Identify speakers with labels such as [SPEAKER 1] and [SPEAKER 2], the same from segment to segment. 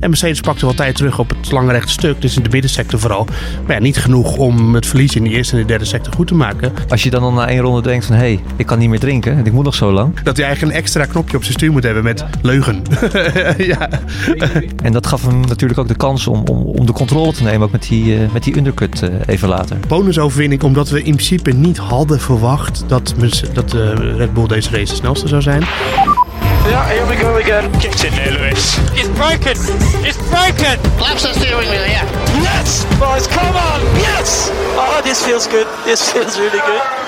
[SPEAKER 1] En Mercedes pakte wel tijd terug op het lange rechte stuk, dus in de middensector vooral. Maar ja, niet genoeg om het verlies in de eerste en de derde sector goed te maken.
[SPEAKER 2] Als je dan al na één ronde denkt van, hé, hey, ik kan niet meer drinken en ik moet nog zo lang.
[SPEAKER 1] Dat hij eigenlijk een extra knopje op zijn stuur moet hebben met leugen. ja.
[SPEAKER 2] En dat gaf hem natuurlijk ook de kans om, om, om de controle te nemen, ook met die, uh, met die undercut uh, even later.
[SPEAKER 1] Bonusoverwinning, omdat we in principe niet hadden verwacht dat, dat uh, Red Bull deze race de snelste zou zijn.
[SPEAKER 3] Yeah, here we go again. Get in there, Lewis. It's broken. It's broken.
[SPEAKER 4] Laps the steering wheel, yeah.
[SPEAKER 3] Yes, boys, come on. Yes. Oh, this feels good. This feels really good.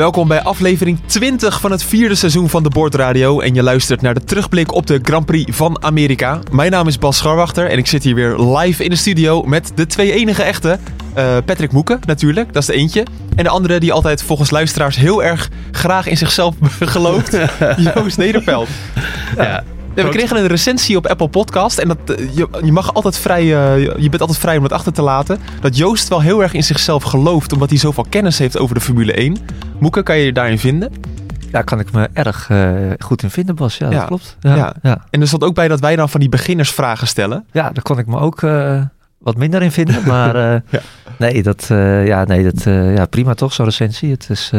[SPEAKER 5] Welkom bij aflevering 20 van het vierde seizoen van de Bordradio. En je luistert naar de terugblik op de Grand Prix van Amerika. Mijn naam is Bas Scharwachter en ik zit hier weer live in de studio met de twee enige echte. Uh, Patrick Moeken natuurlijk, dat is de eentje. En de andere die altijd volgens luisteraars heel erg graag in zichzelf gelooft. Joost Nederveld. Ja. ja. we kregen een recensie op Apple Podcast. En dat, je, je, mag altijd vrij, uh, je bent altijd vrij om het achter te laten. Dat Joost wel heel erg in zichzelf gelooft. Omdat hij zoveel kennis heeft over de Formule 1. Moeke, kan je je daarin vinden?
[SPEAKER 2] Daar kan ik me erg uh, goed in vinden, Bas. Ja, dat
[SPEAKER 5] ja.
[SPEAKER 2] klopt.
[SPEAKER 5] Ja, ja. ja, En er stond ook bij dat wij dan van die beginnersvragen stellen.
[SPEAKER 2] Ja, daar kon ik me ook uh, wat minder in vinden. Maar uh, ja. nee, dat, ja, nee dat, ja, prima toch, zo'n recensie. Het is,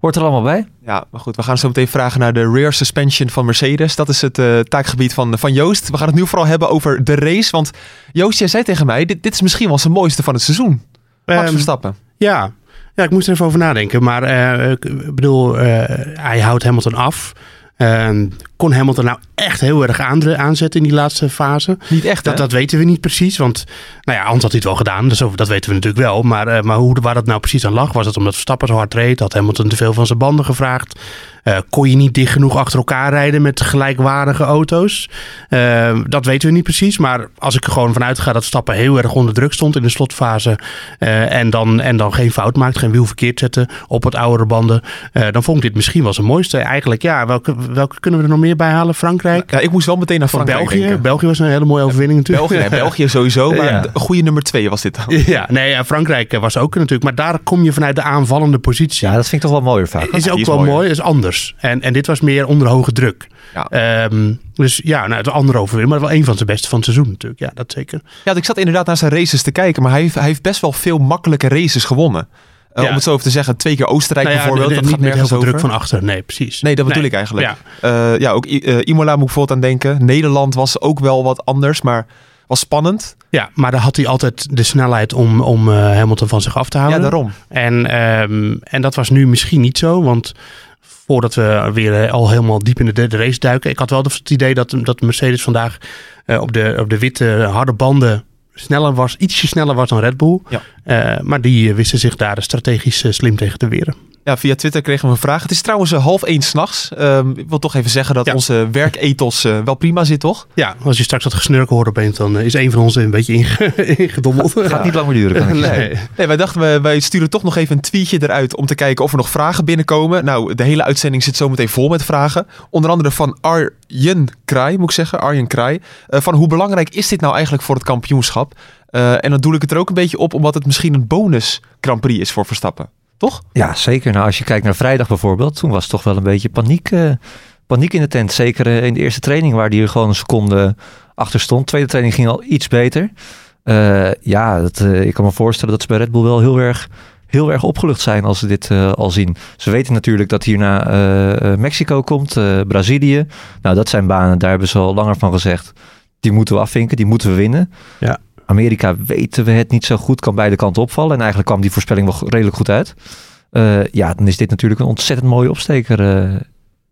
[SPEAKER 2] hoort er allemaal bij.
[SPEAKER 5] Ja, maar goed, we gaan zo meteen vragen naar de rear suspension van Mercedes. Dat is het taakgebied van, van Joost. We gaan het nu vooral hebben over de race. Want Joost, jij zei tegen mij, dit, dit is misschien wel zijn mooiste van het seizoen. Max um, Verstappen.
[SPEAKER 1] Ja, ja, ik moest er even over nadenken. Maar uh, ik bedoel, uh, hij houdt Hamilton af. Uh, kon Hamilton nou echt heel erg aanzetten in die laatste fase?
[SPEAKER 5] Niet echt,
[SPEAKER 1] dat, dat weten we niet precies. Want, nou ja, anders had het wel gedaan. Dus dat weten we natuurlijk wel. Maar, uh, maar hoe, waar dat nou precies aan lag? Was het omdat Verstappen zo hard reed? Had Hamilton te veel van zijn banden gevraagd? Uh, kon je niet dicht genoeg achter elkaar rijden met gelijkwaardige auto's? Uh, dat weten we niet precies. Maar als ik er gewoon vanuit ga dat Stappen heel erg onder druk stond in de slotfase. Uh, en, dan, en dan geen fout maakt, geen wiel verkeerd zetten op wat oudere banden. dan vond ik dit misschien wel zijn mooiste. Eigenlijk, ja, welke, welke kunnen we er nog meer bij halen? Frankrijk?
[SPEAKER 5] Ja, ik moest wel meteen naar Frankrijk
[SPEAKER 1] België.
[SPEAKER 5] denken.
[SPEAKER 1] België was een hele mooie overwinning natuurlijk.
[SPEAKER 5] België, nee, België sowieso, maar ja. een goede nummer twee was dit dan.
[SPEAKER 1] Ja, nee, ja, Frankrijk was ook natuurlijk. Maar daar kom je vanuit de aanvallende positie.
[SPEAKER 2] Ja, dat vind ik toch wel mooier vaak.
[SPEAKER 1] Is ook
[SPEAKER 5] is
[SPEAKER 1] wel mooi, is anders. En, en dit was meer onder hoge druk.
[SPEAKER 5] Ja.
[SPEAKER 1] Um, dus ja, nou, het andere overwinning, maar wel een van zijn beste van het seizoen natuurlijk. Ja, dat zeker.
[SPEAKER 5] Ja, ik zat inderdaad naar zijn races te kijken, maar hij heeft, hij heeft best wel veel makkelijke races gewonnen. Uh,
[SPEAKER 1] Ja.
[SPEAKER 5] Om het zo even te zeggen, twee keer Oostenrijk
[SPEAKER 1] Nou ja,
[SPEAKER 5] bijvoorbeeld, dat gaat nergens
[SPEAKER 1] veel
[SPEAKER 5] over.
[SPEAKER 1] druk van achter. Nee, precies.
[SPEAKER 5] Nee, dat bedoel
[SPEAKER 1] Nee.
[SPEAKER 5] ik eigenlijk.
[SPEAKER 1] Ja.
[SPEAKER 5] Ja, ja ook eh, Imola moet ik bijvoorbeeld aan denken. Nederland was ook wel wat anders, maar was spannend.
[SPEAKER 1] Ja, maar daar had hij altijd de snelheid om, om eh, Hamilton van zich af te houden.
[SPEAKER 5] Ja, daarom.
[SPEAKER 1] En, ehm, en dat was nu misschien niet zo, want voordat we weer eh, al helemaal diep in de derde race duiken. Ik had wel het idee dat, dat Mercedes vandaag eh, op, de, op de witte harde banden sneller was, ietsje sneller was dan Red Bull.
[SPEAKER 5] Ja.
[SPEAKER 1] Eh, maar die eh, wisten zich daar strategisch eh, slim tegen te weren.
[SPEAKER 5] Ja, via Twitter kregen we een vraag. Het is trouwens eh, half één s'nachts. Um, ik wil toch even zeggen dat
[SPEAKER 1] Ja.
[SPEAKER 5] onze werkethos eh, wel prima zit, toch?
[SPEAKER 1] Ja, als je straks wat gesnurken hoort opeens, dan eh, is een van ons een beetje inge- ingedommeld.
[SPEAKER 2] Gaat niet lang meer duren, kan.
[SPEAKER 1] Nee.
[SPEAKER 5] Nee, wij dachten, wij, sturen toch nog even een tweetje eruit om te kijken of er nog vragen binnenkomen. Nou, de hele uitzending zit zometeen vol met vragen. Onder andere van Arjen Kraai, moet ik zeggen. Arjen Kraai. Van hoe belangrijk is dit nou eigenlijk voor het kampioenschap? En dan doe ik het er ook een beetje op, omdat het misschien een bonus Grand Prix is voor Verstappen. Toch?
[SPEAKER 2] Ja, zeker. Nou, als je kijkt naar vrijdag bijvoorbeeld, toen was het toch wel een beetje paniek, eh, paniek in de tent. Zeker eh, in de eerste training, waar die er gewoon een seconde achter stond. Tweede training ging al iets beter. Eh, ja, dat, ik kan me voorstellen dat ze bij Red Bull wel heel erg, heel erg opgelucht zijn als ze dit al zien. Ze weten natuurlijk dat hierna Mexico komt, Brazilië. Nou, dat zijn banen, daar hebben ze al langer van gezegd. Die moeten we afvinken, die moeten we winnen.
[SPEAKER 1] Ja.
[SPEAKER 2] Amerika weten we het niet zo goed, kan beide kanten opvallen. En eigenlijk kwam die voorspelling wel redelijk goed uit. Eh, ja, dan is dit natuurlijk een ontzettend mooie opsteker eh,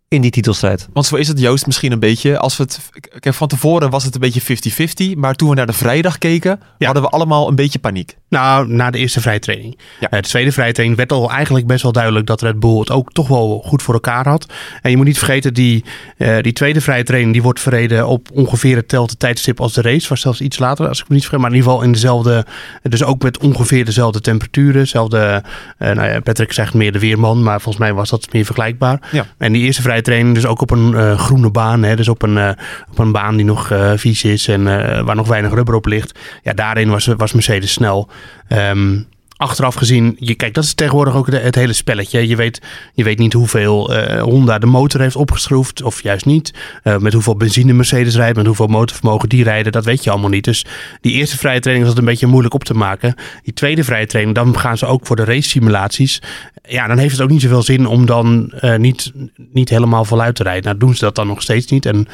[SPEAKER 2] in die titelstrijd.
[SPEAKER 5] Want zo is het Joost misschien een beetje. Als we het, kijk, van tevoren was het een beetje 50-50. Maar toen we naar de vrijdag keken,
[SPEAKER 1] Ja.
[SPEAKER 5] hadden we allemaal een beetje paniek.
[SPEAKER 1] Nou, na de eerste vrije training.
[SPEAKER 5] Ja.
[SPEAKER 1] Eh, de tweede vrije training werd al eigenlijk best wel duidelijk dat Red Bull het ook toch wel goed voor elkaar had. En je moet niet vergeten, die, eh, die tweede vrije training die wordt verreden op ongeveer hetzelfde tijdstip als de race. Was zelfs iets later, als ik me niet vergeet. Maar in ieder geval in dezelfde, dus ook met ongeveer dezelfde temperaturen. Dezelfde, eh, nou ja, Patrick zegt meer de weerman, maar volgens mij was dat meer vergelijkbaar.
[SPEAKER 5] Ja.
[SPEAKER 1] En die eerste vrije training dus ook op een eh, groene baan. Hè, dus op een, eh, op een baan die nog eh, vies is en waar nog weinig rubber op ligt. Ja, daarin was, was Mercedes snel. Ehm, achteraf gezien, je, kijk, dat is tegenwoordig ook het hele spelletje. Je weet, je weet niet hoeveel eh, Honda de motor heeft opgeschroefd, of juist niet. Eh, met hoeveel benzine Mercedes rijdt, met hoeveel motorvermogen die rijden, dat weet je allemaal niet. Dus die eerste vrije training was het een beetje moeilijk op te maken. Die tweede vrije training, dan gaan ze ook voor de race simulaties. Ja, dan heeft het ook niet zoveel zin om dan eh, niet, niet helemaal voluit te rijden. Nou, doen ze dat dan nog steeds niet. En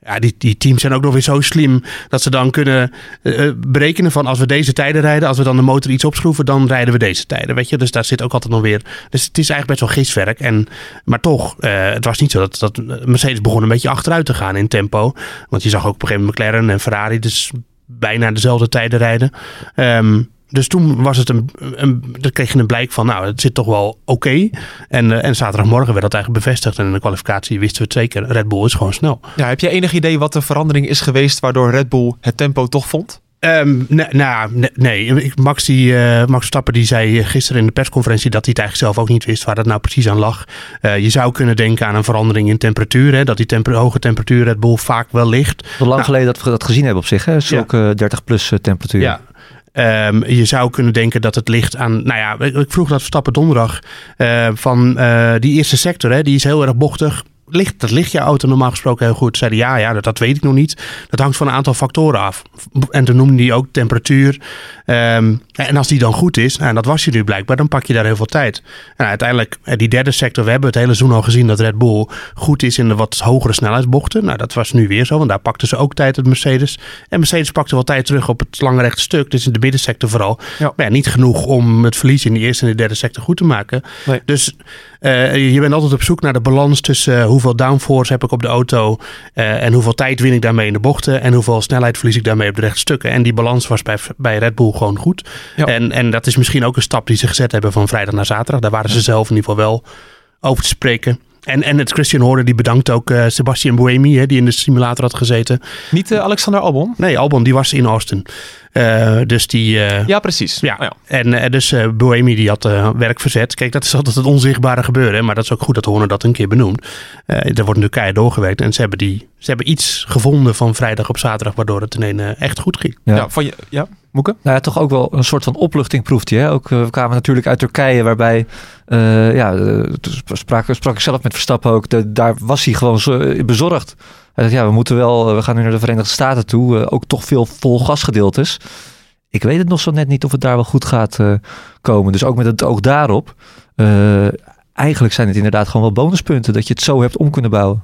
[SPEAKER 1] ja, die, die teams zijn ook nog weer zo slim dat ze dan kunnen eh, eh, berekenen van als we deze tijden rijden, als we dan de motor iets opschroeven, dan rijden we deze tijden. Weet je, dus daar zit ook altijd nog weer. Dus het is eigenlijk best wel giswerk. En, maar toch, eh, het was niet zo dat, dat Mercedes begon een beetje achteruit te gaan in tempo. Want je zag ook op een gegeven moment McLaren en Ferrari dus bijna dezelfde tijden rijden. Ehm, dus toen was het een, een, dan kreeg je een blijk van, nou, het zit toch wel oké. En, eh, en zaterdagmorgen werd dat eigenlijk bevestigd. En in de kwalificatie wisten we het zeker. Red Bull is gewoon snel.
[SPEAKER 5] Ja, heb je enig idee wat de verandering is geweest waardoor Red Bull het tempo toch vond?
[SPEAKER 1] Ehm, nee, nou, nee, Max, die, eh, Max Verstappen die zei gisteren in de persconferentie dat hij het eigenlijk zelf ook niet wist waar dat nou precies aan lag. Eh, je zou kunnen denken aan een verandering in temperatuur. Hè, dat die temper hoge temperatuur Red Bull vaak wel ligt.
[SPEAKER 2] Wat lang
[SPEAKER 1] Nou.
[SPEAKER 2] geleden dat we dat gezien hebben op zich, hè? Zulke 30 plus eh, temperatuur.
[SPEAKER 1] Ja. Ehm, je zou kunnen denken dat het ligt aan. Nou ja, ik, vroeg dat Verstappen donderdag. eh, van eh, die eerste sector, hè, die is heel erg bochtig. Ligt, dat ligt je auto normaal gesproken heel goed. Zeiden ja, ja dat, dat weet ik nog niet. Dat hangt van een aantal factoren af. En toen noemde hij ook temperatuur. Ehm, en als die dan goed is, nou, en dat was je nu blijkbaar, dan pak je daar heel veel tijd. En uiteindelijk, eh, die derde sector, we hebben het hele seizoen al gezien dat Red Bull goed is in de wat hogere snelheidsbochten. Nou, dat was nu weer zo, want daar pakten ze ook tijd uit Mercedes. En Mercedes pakte wel tijd terug op het lange rechte stuk, dus in de middensector vooral.
[SPEAKER 5] Ja.
[SPEAKER 1] Maar ja, niet genoeg om het verlies in de eerste en de derde sector goed te maken.
[SPEAKER 5] Nee.
[SPEAKER 1] Dus eh, je bent altijd op zoek naar de balans tussen eh, hoeveel downforce heb ik op de auto eh, en hoeveel tijd win ik daarmee in de bochten en hoeveel snelheid verlies ik daarmee op de rechte stukken. En die balans was bij, bij Red Bull gewoon goed.
[SPEAKER 5] Ja.
[SPEAKER 1] En, en dat is misschien ook een stap die ze gezet hebben van vrijdag naar zaterdag. Daar waren ze zelf in ieder geval wel over te spreken. En, en het Christian Horner die bedankt ook eh, Sebastian Buemi, hè, die in de simulator had gezeten.
[SPEAKER 5] Niet eh, Alexander Albon?
[SPEAKER 1] Nee, Albon die was in Austin. Eh, dus die... eh,
[SPEAKER 5] Ja, precies.
[SPEAKER 1] ja,
[SPEAKER 5] Oh ja.
[SPEAKER 1] en eh, dus eh Boemi die had eh, werk verzet. Kijk, dat is altijd het onzichtbare gebeuren. hè, Maar dat is ook goed dat Horner dat een keer benoemt. Eh er wordt natuurlijk keihard doorgewerkt. En ze hebben, die, ze hebben iets gevonden van vrijdag op zaterdag... waardoor het ineens echt goed ging.
[SPEAKER 2] Ja.
[SPEAKER 5] Ja, van je, ja, Moeke?
[SPEAKER 2] Nou ja, toch ook wel een soort van opluchting proeft hij. Hè? Ook, eh, we kwamen natuurlijk uit Turkije, waarbij, eh, ja, eh, sprak, sprak ik zelf met Verstappen ook. Daar was hij gewoon zo, bezorgd. Hij zei, ja, we moeten wel, we gaan nu naar de Verenigde Staten toe. ook toch veel vol gasgedeeltes. Ik weet het nog zo net niet of het daar wel goed gaat komen. Dus ook met het oog daarop. Eh, eigenlijk zijn het inderdaad gewoon wel bonuspunten dat je het zo hebt om kunnen bouwen.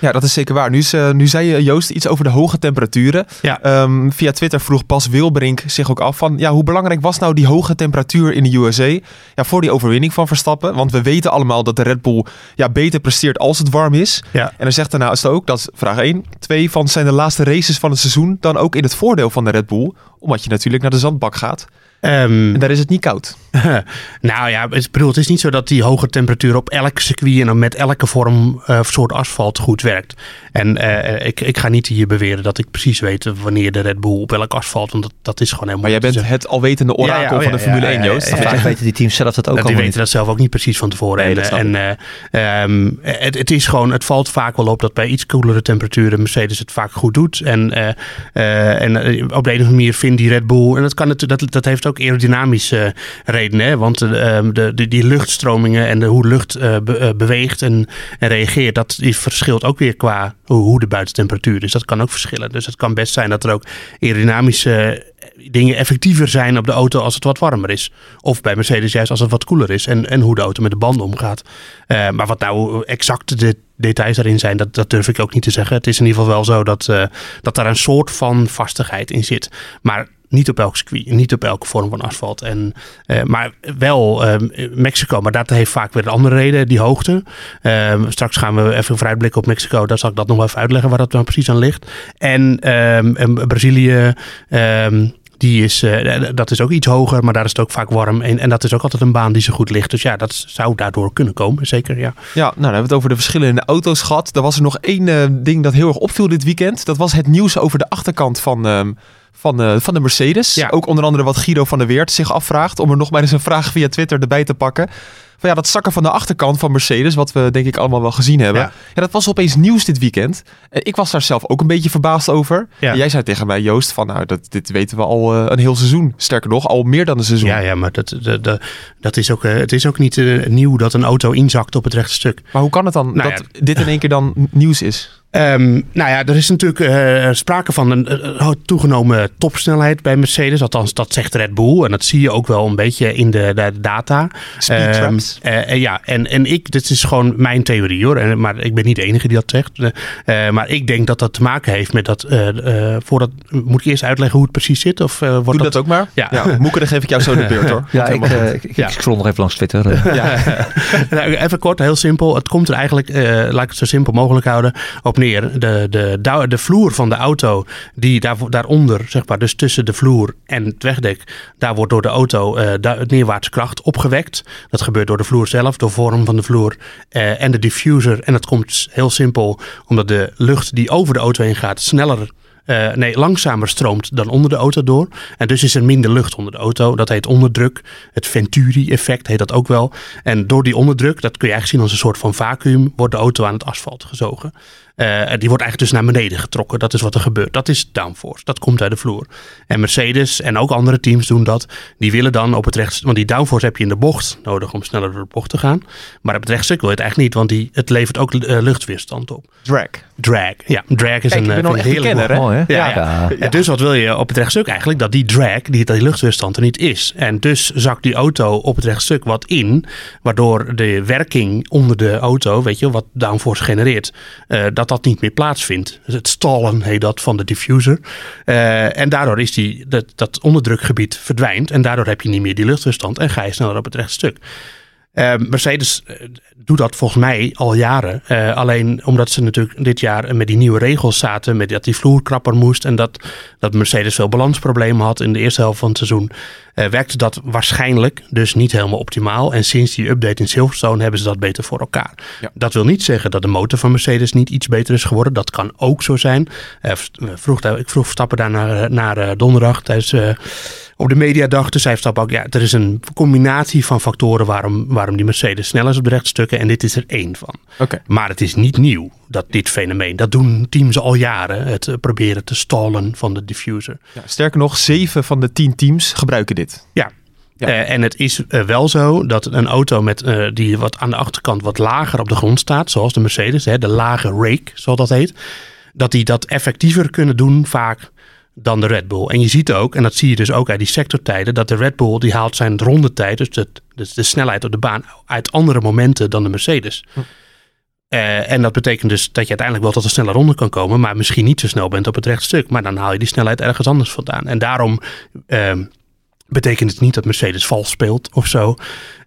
[SPEAKER 5] Ja, dat is zeker waar. Nu, is, eh, nu zei je, Joost iets over de hoge temperaturen.
[SPEAKER 1] Ja.
[SPEAKER 5] Ehm, via Twitter vroeg Bas Wilbrink zich ook af van... Ja, hoe belangrijk was nou die hoge temperatuur in de USA ja, voor die overwinning van Verstappen? Want we weten allemaal dat de Red Bull ja, beter presteert als het warm is.
[SPEAKER 1] Ja.
[SPEAKER 5] En dan zegt daarnaast ook, dat is vraag 1. Twee van zijn de laatste races van het seizoen dan ook in het voordeel van de Red Bull? Omdat je natuurlijk naar de zandbak gaat.
[SPEAKER 1] Ehm,
[SPEAKER 5] En daar is het niet koud.
[SPEAKER 1] nou ja, het, bedoel, het is niet zo dat die hoge temperatuur op elk circuit... en met elke vorm eh, soort asfalt goed werkt. En eh, ik, ik ga niet hier beweren dat ik precies weet... wanneer de Red Bull op welk asfalt... want dat, dat is gewoon helemaal
[SPEAKER 5] Maar jij bent het alwetende orakel
[SPEAKER 1] Ja, ja, oh
[SPEAKER 5] van de Formule
[SPEAKER 1] ja,
[SPEAKER 5] 1,
[SPEAKER 1] ja,
[SPEAKER 5] Joost.
[SPEAKER 2] Vaak weten die teams zelf dat ook
[SPEAKER 1] die
[SPEAKER 2] allemaal
[SPEAKER 1] weten
[SPEAKER 2] niet.
[SPEAKER 1] dat zelf ook niet precies van tevoren.
[SPEAKER 5] Nee,
[SPEAKER 1] en eh, ehm, het, het is gewoon, het valt vaak wel op dat bij iets koelere temperaturen Mercedes het vaak goed doet. En, en op de een of andere manier vindt die Red Bull, en dat, kan dat, dat heeft ook aerodynamische redenen. Hè? Want eh, ehm, de, de, die luchtstromingen en de, hoe lucht eh, eh, beweegt en, en reageert, dat verschilt ook weer qua hoe de buitentemperatuur is. Dat kan ook verschillen. Dus het kan best zijn dat er ook aerodynamische dingen effectiever zijn op de auto als het wat warmer is. Of bij Mercedes juist als het wat koeler is. En, en hoe de auto met de banden omgaat. Eh, maar wat nou exact de details daarin zijn, dat, dat durf ik ook niet te zeggen. Het is in ieder geval wel zo dat, eh, dat daar een soort van vastigheid in zit. Maar niet op elk circuit, niet op elke vorm van asfalt. En, eh, maar wel eh, Mexico, maar dat heeft vaak weer een andere reden, die hoogte. Eh, straks gaan we even vooruitblikken op Mexico. Daar zal ik dat nog wel even uitleggen waar dat nou precies aan ligt. En, ehm, en Brazilië, ehm, die is, eh, dat is ook iets hoger, maar daar is het ook vaak warm. En, en dat is ook altijd een baan die zo goed ligt. Dus ja, dat zou daardoor kunnen komen, zeker. Ja.
[SPEAKER 5] Ja, nou, dan hebben we het over de verschillen in de auto's gehad. Er was er nog één eh, ding dat heel erg opviel dit weekend. Dat was het nieuws over de achterkant van, ehm, van, eh, van de Mercedes.
[SPEAKER 1] Ja.
[SPEAKER 5] Ook onder andere wat Guido van der Weert zich afvraagt. Om er nog maar eens een vraag via Twitter erbij te pakken. Van ja, dat zakken van de achterkant van Mercedes, wat we denk ik allemaal wel gezien hebben.
[SPEAKER 1] Ja.
[SPEAKER 5] Ja, dat was opeens nieuws dit weekend. Ik was daar zelf ook een beetje verbaasd over.
[SPEAKER 1] Ja.
[SPEAKER 5] Jij zei tegen mij, Joost, van nou, dat, dit weten we al eh, een heel seizoen. Sterker nog, al meer dan een seizoen.
[SPEAKER 1] Ja, ja, maar dat, dat, dat, dat is ook, eh, het is ook niet eh, nieuw dat een auto inzakt op het rechte stuk.
[SPEAKER 5] Maar hoe kan het dan
[SPEAKER 1] Nou
[SPEAKER 5] dat dit in één keer dan nieuws is?
[SPEAKER 1] Ehm, nou ja, er is natuurlijk sprake van een eh, toegenomen topsnelheid bij Mercedes. Althans, dat zegt Red Bull. En dat zie je ook wel een beetje in de, de data. Eh, eh, ja, en, en ik, dit is gewoon mijn theorie hoor. En, maar ik ben niet de enige die dat zegt. Eh, maar ik denk dat dat te maken heeft met dat. eh, eh, voordat, moet ik eerst uitleggen hoe het precies zit? Of eh, wordt
[SPEAKER 5] Doe
[SPEAKER 1] dat,
[SPEAKER 5] dat ook maar.
[SPEAKER 1] Ja.
[SPEAKER 5] Ja. Moeke, dan geef ik jou zo de beurt hoor.
[SPEAKER 2] Ja, ik, ik, ik
[SPEAKER 1] Ja.
[SPEAKER 2] scroll nog even langs Twitter.
[SPEAKER 5] ja.
[SPEAKER 1] Nou, even kort, heel simpel. Het komt er eigenlijk, eh, laat ik het zo simpel mogelijk houden, op neer. De, de, de vloer van de auto, die daar, daaronder, zeg maar, dus tussen de vloer en het wegdek, daar wordt door de auto eh du- neerwaartse kracht opgewekt. Dat gebeurt door de vloer zelf, door vorm van de vloer eh, en de diffuser. En dat komt heel simpel omdat de lucht die over de auto heen gaat sneller eh, nee, langzamer stroomt dan onder de auto door. En dus is er minder lucht onder de auto. Dat heet onderdruk. Het Venturi-effect heet dat ook wel. En door die onderdruk, dat kun je eigenlijk zien als een soort van vacuüm, wordt de auto aan het asfalt gezogen. Eh, die wordt eigenlijk dus naar beneden getrokken. Dat is wat er gebeurt. Dat is downforce. Dat komt uit de vloer. En Mercedes en ook andere teams doen dat. Die willen dan op het rechts... Want die downforce heb je in de bocht nodig om sneller door de bocht te gaan. Maar op het rechtstuk wil je het eigenlijk niet. Want die, het levert ook eh, luchtweerstand op.
[SPEAKER 5] Drag.
[SPEAKER 1] Drag. Ja, drag is
[SPEAKER 5] Kijk,
[SPEAKER 1] een, eh,
[SPEAKER 5] een hè?
[SPEAKER 2] Hè?
[SPEAKER 1] Ja, ja. Dus wat wil je op het rechtstuk eigenlijk? Dat die drag, die, die luchtweerstand er niet is. En dus zakt die auto op het rechtstuk wat in. Waardoor de werking onder de auto, weet je, wat downforce genereert, dat dat niet meer plaatsvindt. Dus het stallen heet dat van de diffuser. Eh, en daardoor is die, dat, dat onderdrukgebied verdwijnt. En daardoor heb je niet meer die luchtweerstand en ga je sneller op het rechtstuk. Eh, Mercedes eh, doet dat volgens mij al jaren. Eh, alleen omdat ze natuurlijk dit jaar met die nieuwe regels zaten. Met dat die vloer krapper moest. En dat, dat Mercedes veel balansproblemen had in de eerste helft van het seizoen. eh, werkte dat waarschijnlijk dus niet helemaal optimaal. En sinds die update in Silverstone hebben ze dat beter voor elkaar.
[SPEAKER 5] Ja.
[SPEAKER 1] Dat wil niet zeggen dat de motor van Mercedes niet iets beter is geworden. Dat kan ook zo zijn. Vroeg, ik vroeg Verstappen daar naar, naar donderdag tijdens... op de mediadag dus zei Verstappen ook, ja, er is een combinatie van factoren waarom, waarom die Mercedes sneller is op de rechtstukken. En dit is er één van. Maar het is niet nieuw, dat dit fenomeen. Dat doen teams al jaren, het eh, proberen te stallen van de diffuser.
[SPEAKER 5] Ja, sterker nog, zeven van de tien teams gebruiken dit.
[SPEAKER 1] Ja.
[SPEAKER 5] Ja.
[SPEAKER 1] Eh, en het is eh, wel zo dat een auto met, die wat aan de achterkant wat lager op de grond staat, zoals de Mercedes, hè, de lage rake, zoals dat heet, dat die dat effectiever kunnen doen vaak dan de Red Bull. En je ziet ook, en dat zie je dus ook uit die sectortijden, dat de Red Bull die haalt zijn rondetijd, dus de, dus de snelheid op de baan, uit andere momenten dan de Mercedes. Eh, en dat betekent dus dat je uiteindelijk wel tot een snelle ronde kan komen, maar misschien niet zo snel bent op het rechtstuk. Maar dan haal je die snelheid ergens anders vandaan. En daarom ehm, betekent het niet dat Mercedes vals speelt of zo.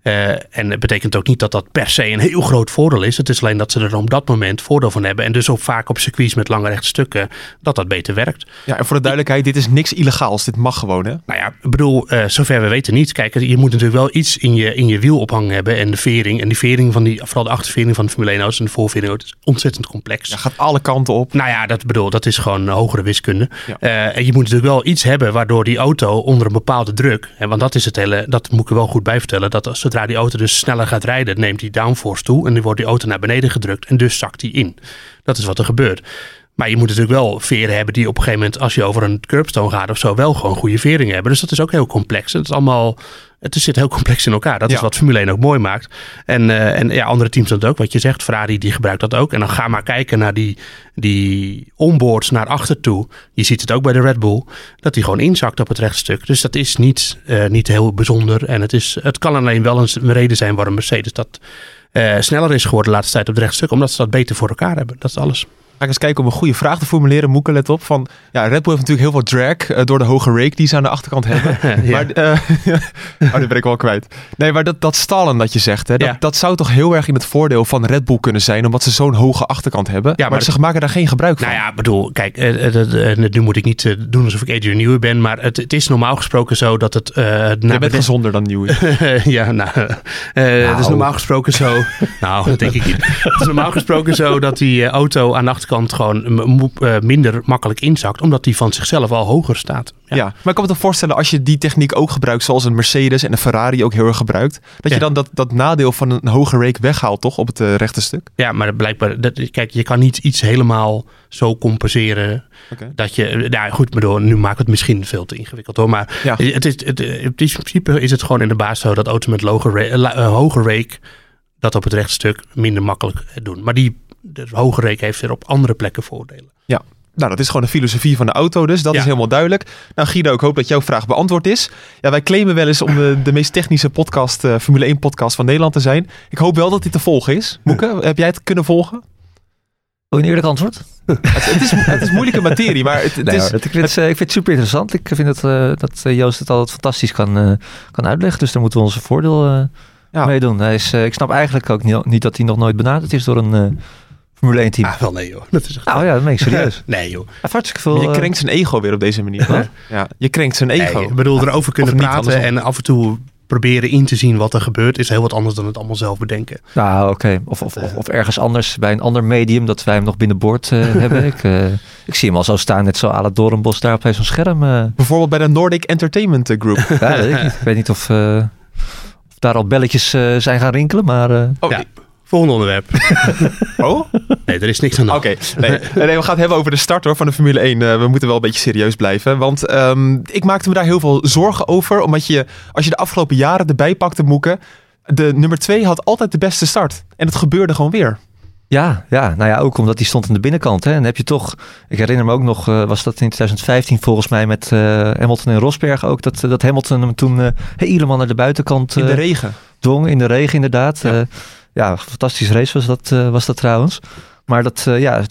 [SPEAKER 1] Eh, en het betekent ook niet dat dat per se een heel groot voordeel is. Het is alleen dat ze er op dat moment voordeel van hebben. En dus ook vaak op circuits met lange rechtstukken dat dat beter werkt.
[SPEAKER 5] Ja, en voor de duidelijkheid, dit is niks illegaals. Dit mag gewoon, hè?
[SPEAKER 1] Nou ja, ik bedoel, eh, zover we weten niet. Kijk, je moet natuurlijk wel iets in je, in je wiel ophangen hebben. En de vering. En die vering van die, vooral de achtervering van de Formule 1 auto's en de voorvering auto's, is ontzettend complex.
[SPEAKER 5] Ja, gaat alle kanten op.
[SPEAKER 1] Nou ja, dat bedoel, dat is gewoon hogere wiskunde.
[SPEAKER 5] Ja.
[SPEAKER 1] Eh, en je moet natuurlijk wel iets hebben waardoor die auto onder een bepaalde druk, hè, want dat is het hele, dat moet ik er wel goed bij vertellen, dat als- zodra die auto dus sneller gaat rijden, neemt die downforce toe en dan wordt die auto naar beneden gedrukt en dus zakt die in. Dat is wat er gebeurt. Maar je moet natuurlijk wel veren hebben die op een gegeven moment, als je over een curbstone gaat of zo, wel gewoon goede veringen hebben. Dus dat is ook heel complex. Het is allemaal, het zit heel complex in elkaar. Dat is wat Formule 1 ook mooi maakt. En, eh, en ja, andere teams doen dat ook. Wat je zegt, Ferrari die gebruikt dat ook. En dan ga maar kijken naar die, die onboards naar achter toe. Je ziet het ook bij de Red Bull, dat die gewoon inzakt op het rechtstuk. Dus dat is niet, eh, niet heel bijzonder. En het, is, het kan alleen wel een reden zijn waarom Mercedes dat eh, sneller is geworden de laatste tijd op het rechtstuk. Omdat ze dat beter voor elkaar hebben. Dat is alles.
[SPEAKER 5] Ga ik eens kijken om een goede vraag te formuleren. Moeke, let op. Van, ja, Red Bull heeft natuurlijk heel veel drag eh, door de hoge rake die ze aan de achterkant hebben.
[SPEAKER 1] Ja.
[SPEAKER 5] Maar, eh oh, die ben ik wel kwijt. Nee, maar dat, dat stallen dat je zegt, hè, dat,
[SPEAKER 1] Ja.
[SPEAKER 5] dat zou toch heel erg in het voordeel van Red Bull kunnen zijn, omdat ze zo'n hoge achterkant hebben.
[SPEAKER 1] Ja,
[SPEAKER 5] maar,
[SPEAKER 1] maar
[SPEAKER 5] ze maken daar geen gebruik van.
[SPEAKER 1] Nou ja, bedoel, kijk, eh, nu moet ik niet doen alsof ik Adrian Newey ben, maar het, het is normaal gesproken zo dat het naar
[SPEAKER 5] je bent
[SPEAKER 1] beneden-
[SPEAKER 5] gezonder dan Nieuwe.
[SPEAKER 1] ja, nou, eh, het is normaal gesproken zo. nou, dat denk ik niet. Het is normaal gesproken zo dat die auto aan de achterkant rechterkant gewoon eh, minder makkelijk inzakt. Omdat die van zichzelf al hoger staat.
[SPEAKER 5] Ja. maar ik kan me toch voorstellen als je die techniek ook gebruikt, zoals een Mercedes en een Ferrari ook heel erg gebruikt, dat
[SPEAKER 1] Ja.
[SPEAKER 5] je dan dat, dat nadeel van een hoge rake weghaalt, toch, op het eh, rechte stuk?
[SPEAKER 1] Ja, maar blijkbaar, dat, kijk, je kan niet iets helemaal zo compenseren dat je, nou goed, bedoel, nu maakt het misschien veel te ingewikkeld hoor, maar
[SPEAKER 5] Ja.
[SPEAKER 1] het is, het, in principe is het gewoon in de baas zo dat auto's met eh, hoge rake dat op het rechtstuk minder makkelijk doen. Maar die de hoge rake heeft weer op andere plekken voordelen.
[SPEAKER 5] Nou, dat is gewoon de filosofie van de auto, dus dat
[SPEAKER 1] Ja.
[SPEAKER 5] is helemaal duidelijk. Nou, Guido, ik hoop dat jouw vraag beantwoord is. Ja, wij claimen wel eens om de, de meest technische podcast, eh, Formule 1 podcast van Nederland te zijn. Ik hoop wel dat dit te volgen is. Moeke, heb jij het kunnen volgen?
[SPEAKER 2] Oh, een eerlijk antwoord?
[SPEAKER 5] Het, het, is, het is moeilijke materie, maar het, het is...
[SPEAKER 2] hoor, het- ik, vind het, eh, ik vind het super interessant. Ik vind het, eh, dat Joost het altijd fantastisch kan, eh, kan uitleggen. Dus daar moeten we onze voordeel eh
[SPEAKER 5] Ja.
[SPEAKER 2] mee doen. Hij is, eh, ik snap eigenlijk ook niet, niet dat hij nog nooit benaderd is door een eh, Formule 1 team.
[SPEAKER 1] Ah, wel nee joh. Dat is echt...
[SPEAKER 2] Nou ja, dat meen ik serieus.
[SPEAKER 1] nee joh.
[SPEAKER 2] Hartstikke veel...
[SPEAKER 5] Je
[SPEAKER 2] eh,
[SPEAKER 5] krenkt zijn ego weer op deze manier. Ja, je krenkt zijn ego.
[SPEAKER 1] Nee, ik bedoel, erover kunnen praten en af en toe proberen in te zien wat er gebeurt, is heel wat anders dan het allemaal zelf bedenken.
[SPEAKER 2] Nou, oké. Of, of, of, of ergens anders bij een ander medium dat wij hem nog binnenboord eh hebben. Ik, eh, ik zie hem al zo staan, net zo à la Doornbos daar op zo'n scherm. eh.
[SPEAKER 5] Bijvoorbeeld bij de Nordic Entertainment Group.
[SPEAKER 2] ja, weet ik weet niet of, eh, of daar al belletjes eh, zijn gaan rinkelen, maar... eh,
[SPEAKER 5] Oh,
[SPEAKER 1] Ja. Volgende onderwerp.
[SPEAKER 5] oh?
[SPEAKER 1] Nee, er is niks aan de
[SPEAKER 5] Oké, nee, nee, we gaan het hebben over de start hoor, van de Formule 1. Eh, we moeten wel een beetje serieus blijven. Want ehm, ik maakte me daar heel veel zorgen over. Omdat je, als je de afgelopen jaren erbij pakte, Moeken... De nummer 2 had altijd de beste start. En het gebeurde gewoon weer.
[SPEAKER 2] Ja, ja, nou ja, ook omdat die stond aan de binnenkant. Hè. En dan heb je toch, ik herinner me ook nog, eh, was dat in 2015 volgens mij met eh, Hamilton en Rosberg ook, dat, dat Hamilton hem toen eh, helemaal naar de buitenkant
[SPEAKER 5] In de regen.
[SPEAKER 2] dwong in de regen inderdaad.
[SPEAKER 5] Ja.
[SPEAKER 2] Ja, fantastische race was dat, eh, was dat trouwens. Maar dat, eh, ja,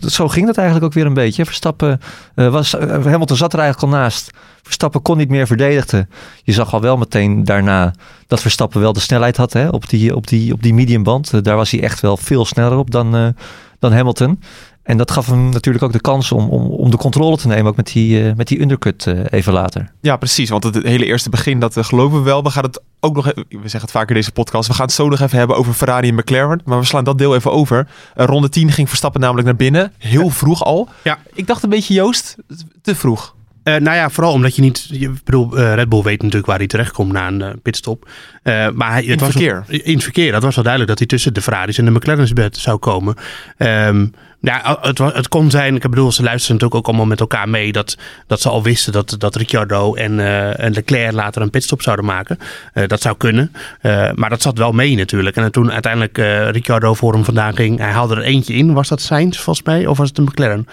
[SPEAKER 2] zo ging dat eigenlijk ook weer een beetje. Verstappen eh, was, Hamilton zat er eigenlijk al naast. Verstappen kon niet meer verdedigen. Je zag al wel meteen daarna dat Verstappen wel de snelheid had hè, op, die, op, die, op die mediumband. Daar was hij echt wel veel sneller op dan, dan Hamilton. En dat gaf hem natuurlijk ook de kans om, om, om de controle te nemen, ook met die, eh, met die undercut eh, even later.
[SPEAKER 5] Ja, precies. Want het hele eerste begin, dat eh, geloven we wel. We gaan het ook nog, e- we zeggen het vaker in deze podcast. We gaan het zo nog even hebben over Ferrari en McLaren. Maar we slaan dat deel even over. Ronde 10 ging Verstappen namelijk naar binnen. Heel vroeg al.
[SPEAKER 1] Ja.
[SPEAKER 5] Ik dacht een beetje, Joost, te vroeg.
[SPEAKER 1] Eh, nou ja, vooral omdat je niet. Je, ik bedoel, eh, Red Bull weet natuurlijk waar hij terechtkomt na een pitstop. Eh, maar hij, het
[SPEAKER 5] In
[SPEAKER 1] was
[SPEAKER 5] verkeer.
[SPEAKER 1] In het verkeer. Dat was wel duidelijk dat hij tussen de Ferraris en de McLaren's bed zou komen. Ehm, ja, het, wa- het kon zijn. Ik bedoel, ze luisteren natuurlijk ook allemaal met elkaar mee. Dat, dat ze al wisten dat, dat Ricciardo en, eh, en Leclerc later een pitstop zouden maken. Eh, dat zou kunnen. Eh, maar dat zat wel mee natuurlijk. En toen uiteindelijk eh Ricciardo voor hem vandaan ging. Hij haalde er eentje in. Was dat Sainz volgens mij? Of was het een McLaren?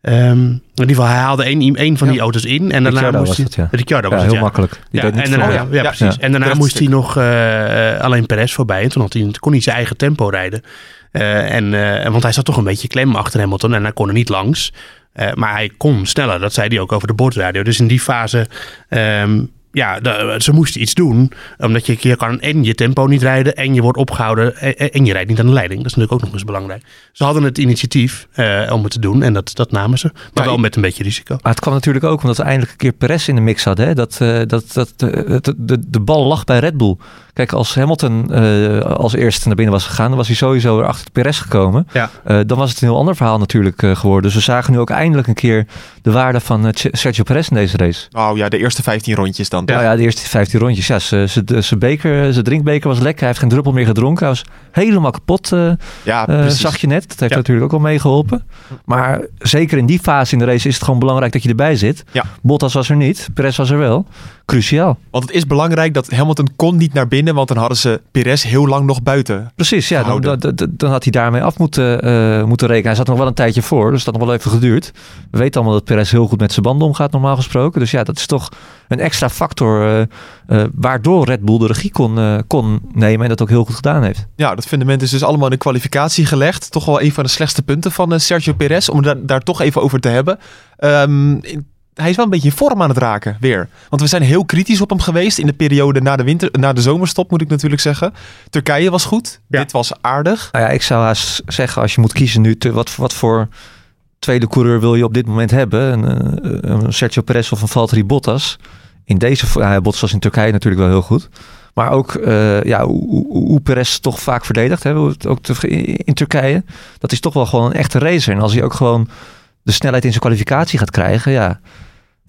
[SPEAKER 1] Ehm, in ieder geval, hij haalde één, één van
[SPEAKER 5] Ja.
[SPEAKER 1] die auto's in. En daarna
[SPEAKER 2] Ricciardo
[SPEAKER 1] moest
[SPEAKER 2] was
[SPEAKER 1] hij...
[SPEAKER 2] dat, ja.
[SPEAKER 1] Ricciardo
[SPEAKER 2] Ja,
[SPEAKER 1] was
[SPEAKER 2] heel
[SPEAKER 1] het, ja.
[SPEAKER 2] makkelijk. Die deed niet
[SPEAKER 1] en daarna, ja, precies. En daarna moest hij nog eh, alleen Perez voorbij. En toen had hij, kon hij zijn eigen tempo rijden. Eh, en, eh, want hij zat toch een beetje klem achter Hamilton en hij kon er niet langs. Eh, maar hij kon sneller, dat zei hij ook over de bordradio. Dus in die fase, ehm, ja, de- ze moesten iets doen. Omdat je, je kan en je tempo niet rijden en je wordt opgehouden en, en je rijdt niet aan de leiding. Dat is natuurlijk ook nog eens belangrijk. Ze hadden het initiatief om het te doen en dat, dat namen ze. Maar wel met een beetje risico.
[SPEAKER 2] Maar het kwam natuurlijk ook omdat we eindelijk een keer Perez in de mix hadden. Hè? Dat, dat, dat, het- de, de bal lag bij Red Bull. Kijk, als Hamilton eh, als eerste naar binnen was gegaan, dan was hij sowieso weer achter Perez gekomen.
[SPEAKER 1] Ja.
[SPEAKER 2] Eh, dan was het een heel ander verhaal natuurlijk eh, geworden. Dus we zagen nu ook eindelijk een keer de waarde van Sergio Perez in deze race.
[SPEAKER 5] Oh ja, de eerste 15 rondjes dan.
[SPEAKER 2] Nou ja, de eerste 15 rondjes. Ja, zijn beker, zijn drinkbeker was lekker. Hij heeft geen druppel meer gedronken. Hij was helemaal kapot. eh,
[SPEAKER 5] Ja,
[SPEAKER 2] zag je net. Dat heeft
[SPEAKER 1] Ja.
[SPEAKER 2] natuurlijk ook wel meegeholpen. Maar zeker in die fase in de race is het gewoon belangrijk dat je erbij zit.
[SPEAKER 5] Ja.
[SPEAKER 2] Bottas was er niet. Perez was er wel. Cruciaal.
[SPEAKER 5] Want het is belangrijk dat Hamilton kon niet naar binnen, want dan hadden ze Perez heel lang nog buiten.
[SPEAKER 2] Precies, ja. Dan, dan, dan- had hij daarmee af moeten, eh, moeten rekenen. Hij zat nog wel een tijdje voor, dus dat had nog wel even geduurd. We weten allemaal dat Perez heel goed met zijn banden omgaat, normaal gesproken. Dus ja, dat is toch een extra factor eh, eh, waardoor Red Bull de regie kon, kon nemen en dat ook heel goed gedaan heeft.
[SPEAKER 5] Ja, dat fundament is dus allemaal in de kwalificatie gelegd. Toch wel een van de slechtste punten van Sergio Perez, om daar, daar toch even over te hebben. Ehm, in- hij is wel een beetje in vorm aan het raken, weer. Want we zijn heel kritisch op hem geweest in de periode na de, winter, na de zomerstop, moet ik natuurlijk zeggen. Turkije was goed,
[SPEAKER 1] Ja.
[SPEAKER 5] dit was aardig.
[SPEAKER 2] Nou ja, ik zou haast zeggen, als je moet kiezen nu, te, wat, wat voor tweede coureur wil je op dit moment hebben? Een, eh, een Sergio Perez of een Valtteri Bottas? In deze, ja, Bottas was in Turkije natuurlijk wel heel goed. Maar ook eh, ja, hoe, hoe, Perez toch vaak hoe het ook te- in Turkije. Dat is toch wel gewoon een echte racer. En als hij ook gewoon de snelheid in zijn kwalificatie gaat krijgen. Ja,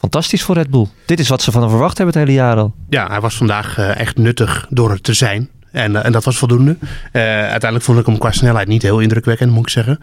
[SPEAKER 2] fantastisch voor Red Bull. Dit is wat ze van hem verwacht hebben het hele jaar al.
[SPEAKER 1] Ja, hij was vandaag eh, echt nuttig door er te zijn. En, eh, en dat was voldoende. Eh, uiteindelijk vond ik hem qua snelheid niet heel indrukwekkend, moet ik zeggen.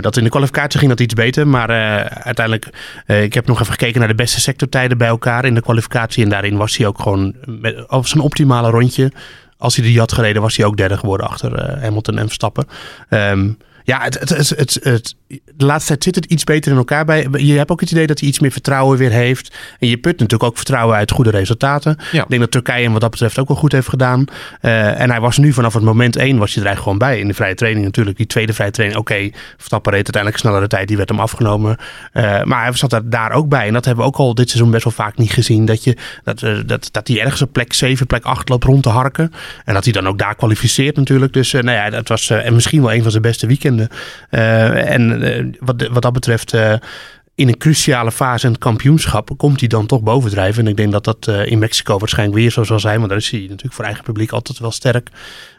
[SPEAKER 1] Dat in de kwalificatie ging dat iets beter. Maar uiteindelijk, ik heb nog even gekeken naar de beste sectortijden bij elkaar in de kwalificatie. En daarin was hij ook gewoon met, op zijn optimale rondje. Als hij die had gereden, was hij ook derde geworden achter Hamilton en Verstappen. Ehm, ja, het, het, het, het, de laatste tijd zit het iets beter in elkaar bij. Je hebt ook het idee dat hij iets meer vertrouwen weer heeft. En je put natuurlijk ook vertrouwen uit goede resultaten.
[SPEAKER 5] Ja.
[SPEAKER 1] Ik denk dat Turkije hem wat dat betreft ook wel goed heeft gedaan. Eh, en hij was nu vanaf het moment één was hij er eigenlijk gewoon bij. In de vrije training natuurlijk. Die tweede vrije training, oké. Verstappen reed uiteindelijk snellere tijd. Die werd hem afgenomen. Eh, maar hij zat er daar ook bij. En dat hebben we ook al dit seizoen best wel vaak niet gezien. Dat, je, dat, eh, dat, dat hij ergens op plek 7, plek 8 loopt rond te harken. En dat hij dan ook daar kwalificeert natuurlijk. Dus nou ja, dat was en misschien wel een van zijn beste weekenden. Eh, en eh, wat, wat dat betreft... eh, in een cruciale fase in het kampioenschap komt hij dan toch bovendrijven. En ik denk dat dat in Mexico waarschijnlijk weer zo zal zijn. Want daar is hij natuurlijk voor eigen publiek altijd wel sterk.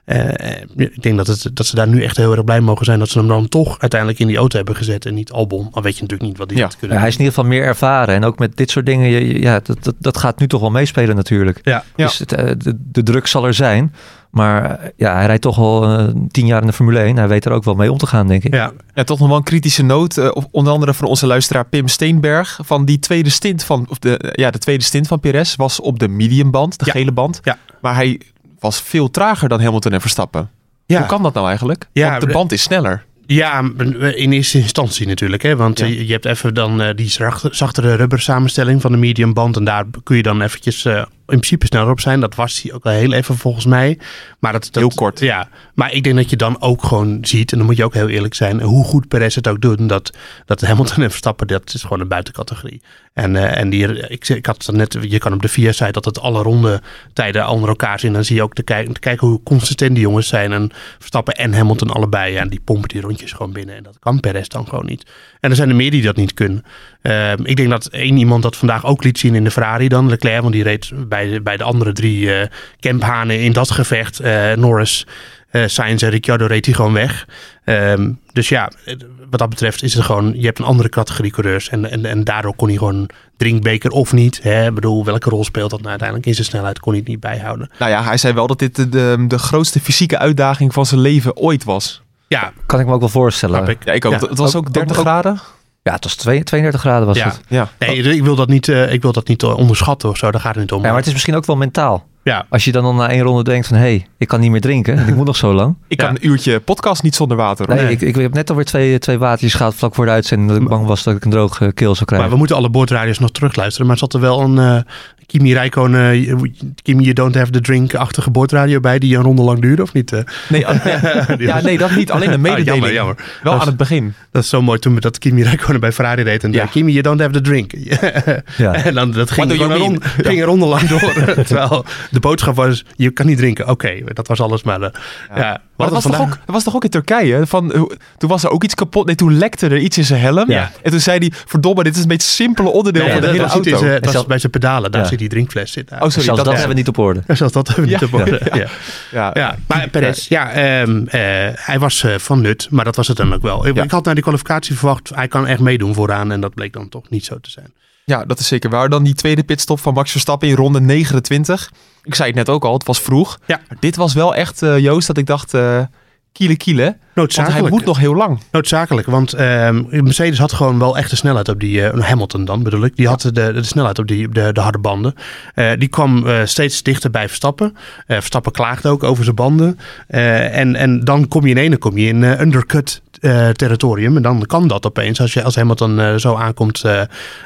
[SPEAKER 1] Eh, eh, ik denk dat, het, dat ze daar nu echt heel erg blij mogen zijn dat ze hem dan toch uiteindelijk in die auto hebben gezet en niet Albon. Dan weet je natuurlijk niet wat die
[SPEAKER 5] Ja.
[SPEAKER 1] had kunnen
[SPEAKER 2] Ja, hij is in ieder geval meer ervaren. En ook met dit soort dingen, je- ja, dat, dat, dat gaat nu toch wel meespelen natuurlijk.
[SPEAKER 1] Ja.
[SPEAKER 5] Ja.
[SPEAKER 2] Dus het, eh, de, de druk zal er zijn. Maar ja, hij rijdt toch al eh, tien jaar in de Formule 1. Hij weet er ook wel mee om te gaan, denk ik.
[SPEAKER 1] Ja,
[SPEAKER 5] Ja, toch nog wel een kritische noot. onder andere van onze luisteraar Pim Steenberg. Van die tweede stint van, of de, ja, de tweede stint van Perez was op de mediumband, de
[SPEAKER 1] Ja.
[SPEAKER 5] gele band.
[SPEAKER 1] Ja.
[SPEAKER 5] Maar hij was veel trager dan Hamilton en Verstappen.
[SPEAKER 1] ja.
[SPEAKER 5] Hoe kan dat nou eigenlijk?
[SPEAKER 1] Ja,
[SPEAKER 5] Want de band is sneller.
[SPEAKER 1] Ja, in eerste instantie natuurlijk. Hè? Want
[SPEAKER 5] Ja.
[SPEAKER 1] eh, je hebt even dan eh, die zacht- zachtere rubber samenstelling van de medium band. En daar kun je dan eventjes eh, in principe sneller op zijn. Dat was hij ook wel heel even volgens mij. Maar dat, dat,
[SPEAKER 5] Heel kort.
[SPEAKER 1] Ja, maar ik denk dat je dan ook gewoon ziet, en dan moet je ook heel eerlijk zijn, hoe goed Perez het ook doet. Dat, dat Hamilton en Verstappen, dat is gewoon een buitencategorie. En, eh, en die, ik, ik had het net, je kan op de VIA site dat het alle ronde tijden onder elkaar zien. Dan zie je ook te kijken, te kijken hoe consistent die jongens zijn. En Verstappen en Hamilton allebei. Ja, en die pompen die rondjes gewoon binnen. En dat kan Perez dan gewoon niet. En er zijn er meer die dat niet kunnen. Ehm, ik denk dat één iemand dat vandaag ook liet zien in de Ferrari dan, Leclerc. Want die reed bij de, bij de andere drie eh Kemphanen in dat gevecht. eh, Norris, eh Sainz en Ricciardo reed hij gewoon weg. Ehm, dus ja, eh, wat dat betreft is het gewoon... Je hebt een andere categorie coureurs. En, en, en daardoor kon hij gewoon drinkbeker of niet. Hè? Ik bedoel, welke rol speelt dat nou uiteindelijk? In zijn snelheid kon hij het niet bijhouden.
[SPEAKER 5] Nou ja, hij zei wel dat dit de, de, de grootste fysieke uitdaging van zijn leven ooit was.
[SPEAKER 1] Ja,
[SPEAKER 2] Kan ik me ook wel voorstellen.
[SPEAKER 1] ik.
[SPEAKER 5] Ja, ik ook.
[SPEAKER 1] Ja,
[SPEAKER 5] het was ook,
[SPEAKER 2] ook-
[SPEAKER 5] 30
[SPEAKER 2] ook-
[SPEAKER 5] graden.
[SPEAKER 2] Ja, het was twee- 32 graden was
[SPEAKER 1] Ja.
[SPEAKER 2] het.
[SPEAKER 5] Ja.
[SPEAKER 1] Nee, ik wil dat niet, eh, ik wil dat niet eh, onderschatten of zo. Daar gaat het niet om.
[SPEAKER 2] Ja, maar het is misschien ook wel mentaal.
[SPEAKER 1] ja,
[SPEAKER 2] Als je dan al na één ronde denkt van... hé, hey, ik kan niet meer drinken. en ik moet nog zo lang.
[SPEAKER 5] Ik
[SPEAKER 1] Ja.
[SPEAKER 5] kan een uurtje podcast niet zonder water.
[SPEAKER 2] Nee, ik, ik heb net alweer twee, twee watertjes gehad vlak voor de uitzending... dat ik bang was dat ik een droge keel zou
[SPEAKER 1] maar
[SPEAKER 2] krijgen.
[SPEAKER 1] we moeten alle boordradio's nog terugluisteren. Maar zat er wel een eh, Kimi Räikkönen, eh, Kimi You Don't Have the Drink-achtige boordradio bij... die een ronde lang duurde, of niet? eh?
[SPEAKER 5] Nee, ah, ja. ja, nee, dat niet. Alleen een
[SPEAKER 1] Ah,
[SPEAKER 5] mededeling.
[SPEAKER 1] jammer, jammer.
[SPEAKER 5] Wel aan het begin.
[SPEAKER 1] Dat is zo mooi toen we dat Kimi Räikkönen bij Ferrari deed. En
[SPEAKER 5] Ja.
[SPEAKER 1] Kimi, you don't have the drink.
[SPEAKER 2] Ja.
[SPEAKER 1] En dan, dat ging, een ronde, ging een ronde lang door. Terwijl de boodschap was, je kan niet drinken. Oké, dat was alles maar. eh, ja.
[SPEAKER 5] Maar dat was, toch ook, dat was toch ook in Turkije? Van, toen was er ook iets kapot. Nee, toen lekte er iets in zijn helm.
[SPEAKER 1] Ja.
[SPEAKER 5] En toen zei hij, verdomme, dit is een beetje simpele onderdeel
[SPEAKER 1] Nee,
[SPEAKER 5] van de hele auto.
[SPEAKER 1] dat was bij zijn pedalen. Daar
[SPEAKER 2] Ja.
[SPEAKER 1] Zit die drinkfles in.
[SPEAKER 5] Oh, sorry.
[SPEAKER 2] Zelfs dat,
[SPEAKER 5] dat,
[SPEAKER 2] hebben we niet op orde.
[SPEAKER 1] Zelfs dat hebben we niet op orde.
[SPEAKER 5] ja.
[SPEAKER 1] Ja.
[SPEAKER 5] ja.
[SPEAKER 1] Ja, maar Perez, ja, ehm, eh, hij was eh, van nut, maar dat was het dan ook wel. Ik,
[SPEAKER 5] Ja.
[SPEAKER 1] ik had naar die kwalificatie verwacht, hij kan echt meedoen vooraan en dat bleek dan toch niet zo te zijn.
[SPEAKER 5] Ja, dat is zeker waar. Dan die tweede pitstop van Max Verstappen in ronde 29. Ik zei het net ook al, het was vroeg.
[SPEAKER 1] Ja.
[SPEAKER 5] Maar dit was wel echt, eh, Joost, dat ik dacht, eh kiele kiele. Want
[SPEAKER 1] Noodzakelijk.
[SPEAKER 5] hij moet nog heel lang.
[SPEAKER 1] Noodzakelijk, want ehm, Mercedes had gewoon wel echt de snelheid op die, eh, Hamilton dan bedoel ik, die had de, de snelheid op die, de, de harde banden. Eh, die kwam eh, steeds dichter bij Verstappen. Verstappen klaagde ook over zijn banden. En, en dan kom je in ene kom je in undercut territorium. En dan kan dat opeens, als, je, als Hamilton zo aankomt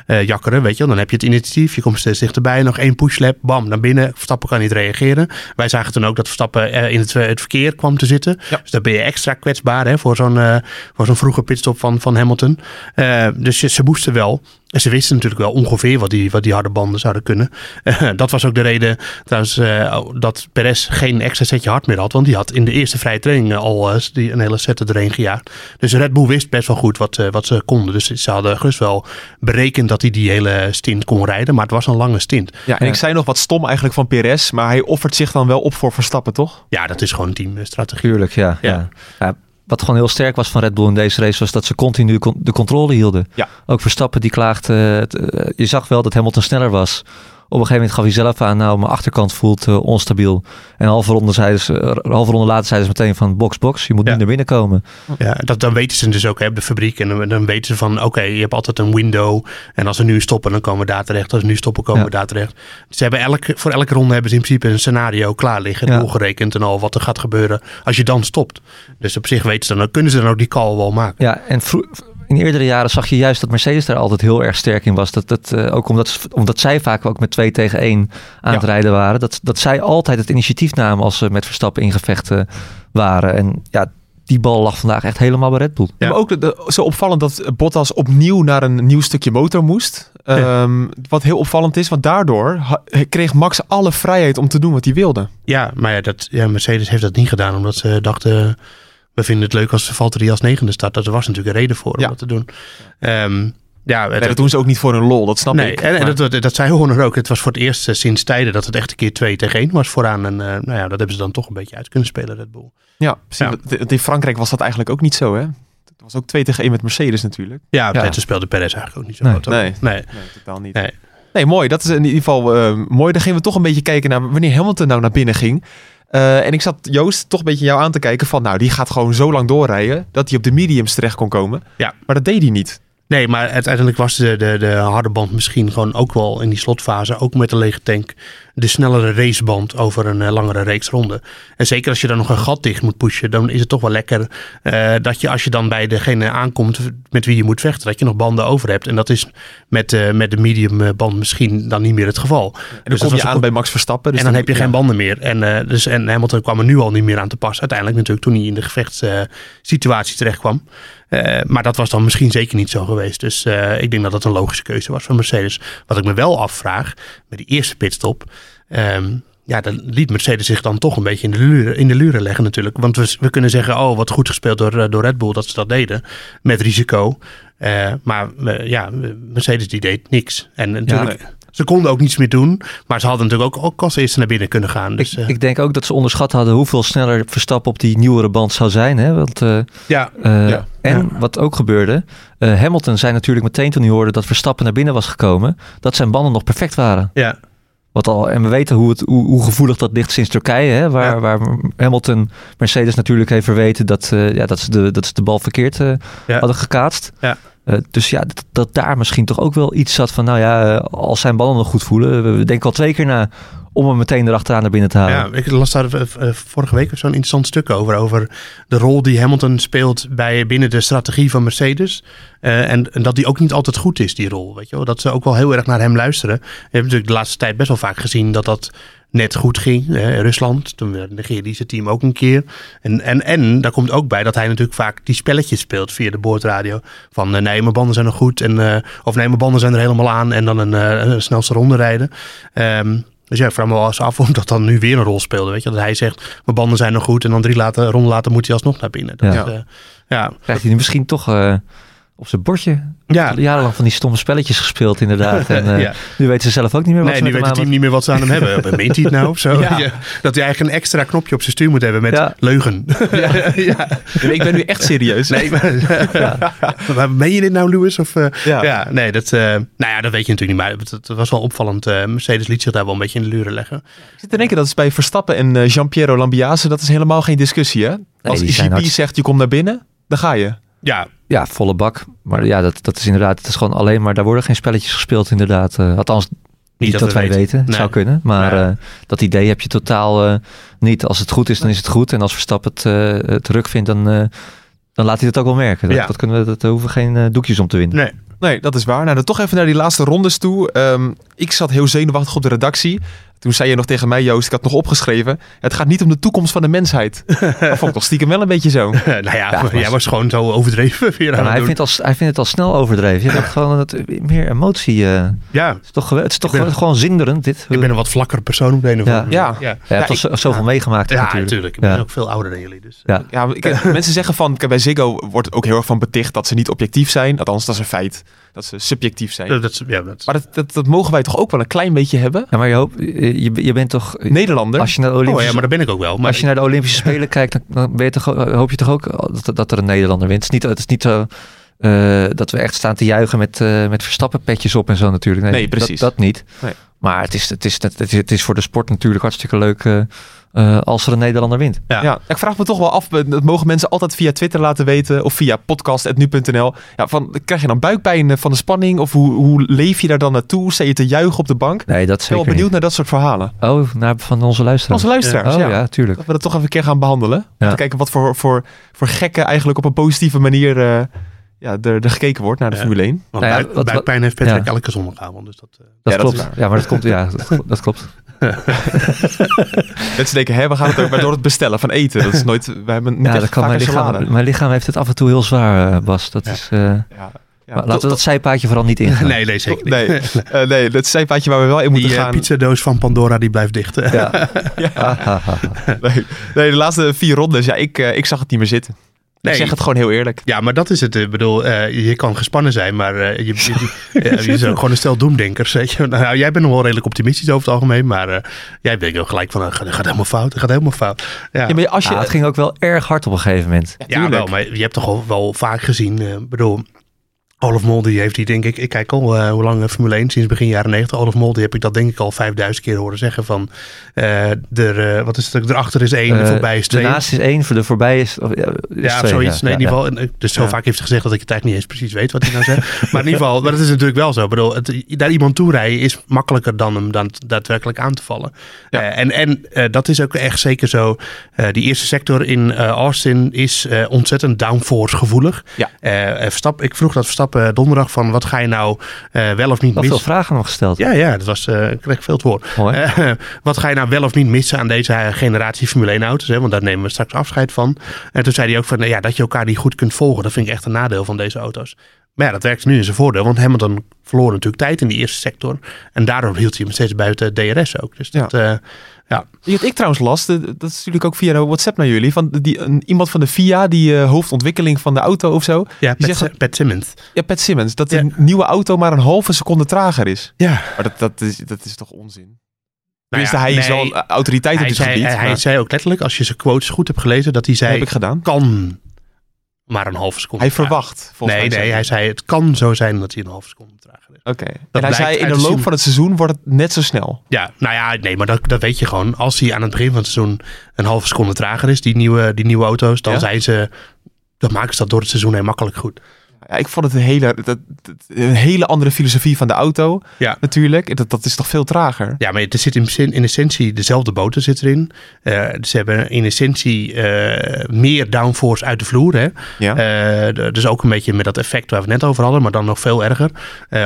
[SPEAKER 1] eh, jakkeren, weet je. Dan heb je het initiatief, je komt steeds dichterbij. Nog één pushlap, bam, naar binnen. Verstappen kan niet reageren. Wij zagen toen ook dat Verstappen in het, het verkeer kwam te zitten.
[SPEAKER 5] Ja.
[SPEAKER 1] Dus dan ben je extra kwetsbaar hè, voor zo'n eh, voor zo'n vroege pitstop van, van Hamilton. Eh, dus ze, ze moesten wel. En ze wisten natuurlijk wel ongeveer wat die, wat die harde banden zouden kunnen. Eh, dat was ook de reden trouwens eh, dat Perez geen extra setje hard meer had. Want die had in de eerste vrije training al eh, die een hele set erheen gejaagd. Dus Red Bull wist best wel goed wat, eh, wat ze konden. Dus ze hadden gerust wel berekend dat hij die hele stint kon rijden. Maar het was een lange stint.
[SPEAKER 5] Ja, en ik zei nog wat stom eigenlijk van Perez, maar hij offert zich dan wel op voor Verstappen, toch?
[SPEAKER 1] Ja, dat is gewoon teamstrategie.
[SPEAKER 2] Tuurlijk, ja.
[SPEAKER 1] Ja.
[SPEAKER 2] ja. Ja, wat gewoon heel sterk was van Red Bull in deze race, was dat ze continu con- de controle hielden.
[SPEAKER 5] Ja.
[SPEAKER 2] Ook Verstappen die klaagde. het, eh, je zag wel dat Hamilton sneller was. Op een gegeven moment gaf hij zelf aan, nou, mijn achterkant voelt eh, onstabiel. En halve ronde, zeiden ze, eh, halve ronde later zeiden ze meteen van box, box, je moet
[SPEAKER 1] Ja.
[SPEAKER 2] niet naar binnen komen.
[SPEAKER 1] Ja, dat, dan weten ze dus ook hè, de fabriek. En dan, dan weten ze van, oké, je hebt altijd een window. En als we nu stoppen, dan komen we daar terecht. Als we nu stoppen, komen
[SPEAKER 2] Ja.
[SPEAKER 1] we daar terecht. Ze hebben elke, voor elke ronde hebben ze in principe een scenario klaar liggen.
[SPEAKER 2] Ja.
[SPEAKER 1] Doorgerekend en al wat er gaat gebeuren als je dan stopt. Dus op zich weten ze dan, kunnen ze dan ook die call wel maken.
[SPEAKER 2] Ja, en vro- in eerdere jaren zag je juist dat Mercedes daar altijd heel erg sterk in was. Dat, dat, eh, ook omdat, ze- omdat zij vaak ook met 2 tegen 1 aan het rijden waren. Dat, dat zij altijd het initiatief namen als ze met Verstappen in gevechten waren. En ja, die bal lag vandaag echt helemaal bij Red Bull.
[SPEAKER 1] Ja.
[SPEAKER 5] Maar ook de- de- zo opvallend dat Bottas opnieuw naar een nieuw stukje motor moest. Ehm, Wat heel opvallend is, want daardoor ha- kreeg Max alle vrijheid om te doen wat hij wilde.
[SPEAKER 1] Ja, maar ja, dat, ja, Mercedes heeft dat niet gedaan. Omdat ze dachten, we vinden het leuk als Valtteri als negende start. Dat er was natuurlijk een reden voor om
[SPEAKER 5] Ja.
[SPEAKER 1] dat te doen. Ehm, ja,
[SPEAKER 5] Nee, dat doen ze ook niet voor een lol, dat snap
[SPEAKER 1] Nee,
[SPEAKER 5] ik.
[SPEAKER 1] en,
[SPEAKER 5] Maar-
[SPEAKER 1] dat, dat, dat zei Horner ook. Het was voor het eerst eh, sinds tijden dat het echt een keer 2 tegen 1 was vooraan. En eh, nou ja, dat hebben ze dan toch een beetje uit kunnen spelen, Red Bull.
[SPEAKER 5] ja, precies.
[SPEAKER 1] Ja.
[SPEAKER 5] Want In Frankrijk was dat eigenlijk ook niet zo, hè? Het was ook 2 tegen 1 met Mercedes natuurlijk.
[SPEAKER 1] Ja,
[SPEAKER 2] Ja.
[SPEAKER 1] toen speelde Perez eigenlijk ook niet zo
[SPEAKER 2] Nee.
[SPEAKER 1] goed.
[SPEAKER 5] Nee.
[SPEAKER 1] nee.
[SPEAKER 5] Nee, totaal niet.
[SPEAKER 1] Nee.
[SPEAKER 5] Nee, mooi. Dat is in ieder geval eh, mooi. Dan gingen we toch een beetje kijken naar wanneer Hamilton nou naar binnen ging. Eh, en ik zat Joost toch een beetje jou aan te kijken van, nou, die gaat gewoon zo lang doorrijden dat hij op de mediums terecht kon komen.
[SPEAKER 1] Ja.
[SPEAKER 5] Maar dat deed hij niet.
[SPEAKER 1] Nee, maar uiteindelijk was de, de, de harde band misschien gewoon ook wel in die slotfase, ook met de lege tank, de snellere raceband over een eh, langere reeks ronden. En zeker als je dan nog een gat dicht moet pushen, dan is het toch wel lekker eh, dat je als je dan bij degene aankomt met wie je moet vechten, dat je nog banden over hebt. En dat is met, eh, met de medium band misschien dan niet meer het geval.
[SPEAKER 5] En dan
[SPEAKER 1] Dus
[SPEAKER 5] kom je
[SPEAKER 1] ook-
[SPEAKER 5] aan bij Max Verstappen. Dus
[SPEAKER 1] en dan heb je
[SPEAKER 5] ja.
[SPEAKER 1] geen banden meer. En, dus, en Hamilton kwam er nu al niet meer aan te pas. Uiteindelijk natuurlijk toen hij in de gevechtssituatie terecht kwam. Eh, maar dat was dan misschien zeker niet zo geweest. Dus eh, ik denk dat dat een logische keuze was van Mercedes. Wat ik me wel afvraag, met die eerste pitstop... ehm, ja, dan liet Mercedes zich dan toch een beetje in de luren, in de luren leggen natuurlijk. Want we, we kunnen zeggen, oh, wat goed gespeeld door, eh, door Red Bull dat ze dat deden. Met risico. Maar ja, Mercedes die deed niks. En natuurlijk, ze konden ook niets meer doen. Maar ze hadden natuurlijk ook, ook als eerste naar binnen kunnen gaan. Dus,
[SPEAKER 2] ik,
[SPEAKER 1] eh,
[SPEAKER 2] ik denk ook dat ze onderschat hadden hoeveel sneller Verstappen op die nieuwere band zou zijn. Hè? Want, eh,
[SPEAKER 1] ja,
[SPEAKER 2] eh,
[SPEAKER 5] Ja.
[SPEAKER 2] En wat ook gebeurde, eh, Hamilton zei natuurlijk meteen toen hij hoorde dat Verstappen naar binnen was gekomen, dat zijn banden nog perfect waren.
[SPEAKER 1] ja,
[SPEAKER 2] Wat al, en we weten hoe, het, hoe, hoe gevoelig dat ligt sinds Turkije, hè, waar,
[SPEAKER 1] Ja.
[SPEAKER 2] waar Hamilton Mercedes natuurlijk heeft verweten dat, eh, ja, dat, ze de, dat ze de bal verkeerd eh,
[SPEAKER 1] Ja.
[SPEAKER 2] hadden gekaatst.
[SPEAKER 1] Ja.
[SPEAKER 2] Eh, dus ja, dat, daar misschien toch ook wel iets zat van, nou ja, eh, als zijn ballen nog goed voelen, we, denken al twee keer na om hem meteen erachteraan naar binnen te halen.
[SPEAKER 1] ja, ik las daar eh, vorige week zo'n interessant stuk over. Over de rol die Hamilton speelt bij, binnen de strategie van Mercedes. En, en dat die ook niet altijd goed is, die rol. Weet je wel? Dat ze ook wel heel erg naar hem luisteren. We hebben natuurlijk de laatste tijd best wel vaak gezien dat dat net goed ging. Hè, Rusland, toen negeerde hij zijn team ook een keer. En, en, en daar komt ook bij dat hij natuurlijk vaak die spelletjes speelt via de boordradio. Van eh, nee, mijn banden zijn nog goed. En, eh, of nee, mijn banden zijn er helemaal aan. En dan een, eh, een snelste ronde rijden. Ehm, dus ja, ik vraag me wel eens af of dat dan nu weer een rol speelde. Weet je, dat hij zegt, mijn banden zijn nog goed. En dan drie later, ronden later moet hij alsnog naar binnen. Dat,
[SPEAKER 2] Ja. Krijgt hij nu misschien toch eh, op zijn bordje
[SPEAKER 1] ja.
[SPEAKER 2] jarenlang van die stomme spelletjes gespeeld inderdaad. En eh,
[SPEAKER 1] ja.
[SPEAKER 2] nu weten ze zelf ook niet meer wat
[SPEAKER 1] Nee,
[SPEAKER 2] ze
[SPEAKER 1] nu weet het
[SPEAKER 2] aan
[SPEAKER 1] team niet meer wat ze aan hem hebben. Meent hij het nou of zo?
[SPEAKER 5] Ja.
[SPEAKER 1] Ja. Dat hij eigenlijk een extra knopje op zijn stuur moet hebben met
[SPEAKER 2] Ja.
[SPEAKER 1] leugen. Ja.
[SPEAKER 5] Nee, ik ben nu echt serieus.
[SPEAKER 1] Nee, maar, maar meen je dit nou, Lewis? Of, eh,
[SPEAKER 5] Ja.
[SPEAKER 1] ja. nee, dat, eh, nou ja, dat weet je natuurlijk niet. Maar het, het was wel opvallend. Eh, Mercedes liet zich daar wel een beetje in de luren leggen.
[SPEAKER 5] Ik zit te denken, dat is bij Verstappen en Jean-Piero Lambiase, dat is helemaal geen discussie, hè? Als IGP
[SPEAKER 2] hartst-
[SPEAKER 5] zegt, je komt naar binnen, dan ga je.
[SPEAKER 1] Ja,
[SPEAKER 2] Ja, volle bak. Maar ja, dat, dat is inderdaad, het is gewoon alleen maar, daar worden geen spelletjes gespeeld inderdaad. Eh, althans, niet, dat,
[SPEAKER 1] dat we
[SPEAKER 2] wij weten.
[SPEAKER 1] weten.
[SPEAKER 2] Het
[SPEAKER 1] Nee.
[SPEAKER 2] zou kunnen. Maar eh, dat idee heb je totaal eh, niet. Als het goed is, dan is het goed. En als Verstappen het, het ruk vindt, dan, eh, dan laat hij dat ook wel merken. Dat,
[SPEAKER 1] Ja.
[SPEAKER 2] dat kunnen we, dat hoeven we geen doekjes om te winnen.
[SPEAKER 1] nee.
[SPEAKER 5] Nee, dat is waar. Nou, dan toch even naar die laatste rondes toe. Ehm, ik zat heel zenuwachtig op de redactie. Toen zei je nog tegen mij, Joost, ik had nog opgeschreven, het gaat niet om de toekomst van de mensheid. dat vond ik toch stiekem wel een beetje zo.
[SPEAKER 1] nou ja,
[SPEAKER 2] Ja, maar-
[SPEAKER 1] jij was gewoon zo overdreven weer
[SPEAKER 2] Ja,
[SPEAKER 1] het
[SPEAKER 2] hij,
[SPEAKER 1] doen.
[SPEAKER 2] vindt als, hij vindt het al snel overdreven. Je hebt gewoon het, meer emotie. eh. het
[SPEAKER 1] Ja,
[SPEAKER 2] is toch, het is toch
[SPEAKER 1] ben-
[SPEAKER 2] gewoon zinderend, dit.
[SPEAKER 1] ik ben een wat vlakkere persoon op de een of
[SPEAKER 2] Ja.
[SPEAKER 1] andere.
[SPEAKER 5] Ja.
[SPEAKER 1] ja.
[SPEAKER 2] Ja, je hebt al zo- zoveel meegemaakt
[SPEAKER 1] Ja,
[SPEAKER 2] natuurlijk.
[SPEAKER 1] natuurlijk. Ik ben
[SPEAKER 2] Ja.
[SPEAKER 1] ook veel ouder dan jullie. Dus.
[SPEAKER 2] Ja.
[SPEAKER 5] Ik, mensen zeggen van, bij Ziggo wordt ook heel erg van beticht dat ze niet objectief zijn. Althans, dat is een feit. Dat ze subjectief zijn.
[SPEAKER 1] Dat, dat, ja, dat,
[SPEAKER 5] Maar dat, dat, dat mogen wij toch ook wel een klein beetje hebben?
[SPEAKER 2] Ja, maar je, hoop, je, je bent toch...
[SPEAKER 5] Nederlander?
[SPEAKER 2] Als je naar de
[SPEAKER 1] oh
[SPEAKER 2] Olympische,
[SPEAKER 1] ja, maar dat ben ik ook wel. Maar
[SPEAKER 2] als je naar de Olympische Spelen kijkt, dan, dan ben je toch, hoop je toch ook dat, dat er een Nederlander wint. Het is niet, het is niet zo eh, dat we echt staan te juichen met, eh met verstappen petjes op en zo natuurlijk.
[SPEAKER 5] Nee, precies.
[SPEAKER 2] Dat, dat niet.
[SPEAKER 5] Nee.
[SPEAKER 2] Maar het is, het, is, het, is, het is voor de sport natuurlijk hartstikke leuk eh, eh, als er een Nederlander wint.
[SPEAKER 1] Ja.
[SPEAKER 5] Ja. ik vraag me toch wel af, dat mogen mensen altijd via Twitter laten weten of via podcast.nu.nl. Ja, van, krijg je dan buikpijn van de spanning of hoe, hoe leef je daar dan naartoe? Sta je te juichen op de bank? Ik
[SPEAKER 2] Nee, dat
[SPEAKER 5] ben
[SPEAKER 2] zeker
[SPEAKER 5] wel benieuwd
[SPEAKER 2] niet.
[SPEAKER 5] naar dat soort verhalen.
[SPEAKER 2] Oh, naar, van onze luisteraars.
[SPEAKER 5] Onze luisteraars,
[SPEAKER 2] Oh
[SPEAKER 5] ja.
[SPEAKER 2] ja, tuurlijk.
[SPEAKER 5] Dat we dat toch even een keer gaan behandelen.
[SPEAKER 2] Ja.
[SPEAKER 5] Te kijken wat voor, voor, voor gekken eigenlijk op een positieve manier eh, ja, er, er gekeken wordt naar de
[SPEAKER 1] Ja.
[SPEAKER 5] Formule 1.
[SPEAKER 1] Want
[SPEAKER 2] Nou ja,
[SPEAKER 1] buik-
[SPEAKER 2] wat-
[SPEAKER 1] buikpijn heeft Patrick
[SPEAKER 2] ja.
[SPEAKER 1] elke zondagavond. Dus dat, eh,
[SPEAKER 2] Dat
[SPEAKER 5] Ja,
[SPEAKER 2] klopt. ja, maar dat komt. Ja, dat, dat klopt.
[SPEAKER 5] Mensen denken, hè, we gaan het ook maar door het bestellen van eten. Dat is nooit, we hebben niet
[SPEAKER 2] Ja, dat kan mijn
[SPEAKER 5] salade.
[SPEAKER 2] lichaam. Mijn lichaam heeft het af en toe heel zwaar, eh, Bas. Dat
[SPEAKER 1] Ja.
[SPEAKER 2] is. eh,
[SPEAKER 5] Ja, ja,
[SPEAKER 2] maar laten we dat zijpaadje vooral niet ingaan.
[SPEAKER 1] nee, nee, zeker niet.
[SPEAKER 5] Nee, eh, nee, dat is een paadje waar we wel in moeten
[SPEAKER 1] Die
[SPEAKER 5] gaan.
[SPEAKER 1] pizzadoos van Pandora die blijft dicht.
[SPEAKER 2] Ja. Ah.
[SPEAKER 5] Nee, nee, de laatste vier rondes, ja, ik, eh, ik zag het niet meer zitten.
[SPEAKER 1] Nee.
[SPEAKER 5] Ik zeg het gewoon heel eerlijk.
[SPEAKER 1] Ja, maar dat is het. Ik bedoel, eh, je kan gespannen zijn, maar eh, je, je, je, gewoon een stel doemdenkers. Weet je. Nou, jij bent nog wel redelijk optimistisch over het algemeen, maar eh, jij denkt ook gelijk van, het gaat, helemaal fout, het gaat helemaal fout. Ja,
[SPEAKER 5] Ja, maar als je,
[SPEAKER 2] Ah, het ging ook wel erg hard op een gegeven moment.
[SPEAKER 5] Ja,
[SPEAKER 1] wel, maar je hebt toch al wel vaak gezien. eh, Ik bedoel, Olaf Mol die heeft die denk ik, ik kijk al eh, hoe lang eh, Formule 1, sinds begin jaren 90. Olaf Mol die heb ik dat denk ik al 5000 keer horen zeggen van, eh er, eh, wat is het, erachter is één, voorbij is twee.
[SPEAKER 2] Daarnaast is één, voor de voorbij is. of, ja, is
[SPEAKER 1] Ja,
[SPEAKER 2] twee,
[SPEAKER 1] zoiets.
[SPEAKER 2] ja.
[SPEAKER 1] nee, in ieder geval. Dus zo vaak heeft hij gezegd dat ik het eigenlijk niet eens precies weet wat hij nou zegt. maar in ieder geval, maar dat is natuurlijk wel zo. Ik bedoel, het, daar iemand toe rijden is makkelijker dan hem dan daadwerkelijk aan te vallen. En en dat is ook echt zeker zo. Die eerste sector in Austin is ontzettend downforce gevoelig.
[SPEAKER 5] Ja.
[SPEAKER 1] Verstappen, ik vroeg dat Verstappen donderdag van wat ga je nou eh, wel of niet
[SPEAKER 2] Nog veel
[SPEAKER 1] missen?
[SPEAKER 2] vragen nog gesteld.
[SPEAKER 1] Ja, ja, dat was, eh, ik kreeg veel het woord. Eh, wat ga je nou wel of niet missen aan deze eh, generatie Formule 1 auto's? Hè? Want daar nemen we straks afscheid van. En toen zei hij ook van nou ja, dat je elkaar niet goed kunt volgen. Dat vind ik echt een nadeel van deze auto's. Maar ja, dat werkt nu in zijn voordeel. Want Hamilton verloor natuurlijk tijd in die eerste sector. En daardoor hield hij hem steeds buiten DRS ook. Dus dat, eh, ja.
[SPEAKER 5] Had ik trouwens last, eh, dat is natuurlijk ook via WhatsApp naar jullie, van die, een, iemand van de FIA, die eh, hoofdontwikkeling van de auto of zo.
[SPEAKER 1] Ja,
[SPEAKER 5] Die
[SPEAKER 1] Pat,
[SPEAKER 5] zegt-
[SPEAKER 1] Pat Simmons.
[SPEAKER 5] Ja, Pat Simmons, dat
[SPEAKER 1] Ja.
[SPEAKER 5] een nieuwe auto maar een halve seconde trager is.
[SPEAKER 1] Ja.
[SPEAKER 5] Maar dat, dat, is, dat is toch onzin?
[SPEAKER 1] Nou ja,
[SPEAKER 5] hij is
[SPEAKER 1] nee,
[SPEAKER 5] een autoriteit op dit gebied.
[SPEAKER 1] hij, hij zei ook letterlijk, als je zijn quotes goed hebt gelezen, dat hij zei,
[SPEAKER 5] heb ik gedaan.
[SPEAKER 1] kan maar een halve seconde.
[SPEAKER 5] Hij
[SPEAKER 1] trager.
[SPEAKER 5] verwacht, volgens
[SPEAKER 1] Nee,
[SPEAKER 5] mij.
[SPEAKER 1] nee, hij zei het kan zo zijn dat hij een halve seconde trager is.
[SPEAKER 5] Oké. En hij zei, in de loop van het seizoen wordt het net zo snel.
[SPEAKER 1] Ja, nou ja, nee, maar dat, dat weet je gewoon. Als hij aan het begin van het seizoen een halve seconde trager is, die nieuwe, die nieuwe auto's, dan
[SPEAKER 5] Ja?
[SPEAKER 1] zijn ze, dan maken ze dat door het seizoen heel makkelijk goed.
[SPEAKER 5] Ja, ik vond het een hele, dat, een hele andere filosofie van de auto.
[SPEAKER 1] Ja.
[SPEAKER 5] Natuurlijk. Dat, dat is toch veel trager.
[SPEAKER 1] Ja, maar er zit in, in essentie dezelfde boter zit erin. Eh, ze hebben in essentie eh, meer downforce uit de vloer. Hè?
[SPEAKER 5] Ja.
[SPEAKER 1] Eh, dus ook een beetje met dat effect waar we het net over hadden, maar dan nog veel erger.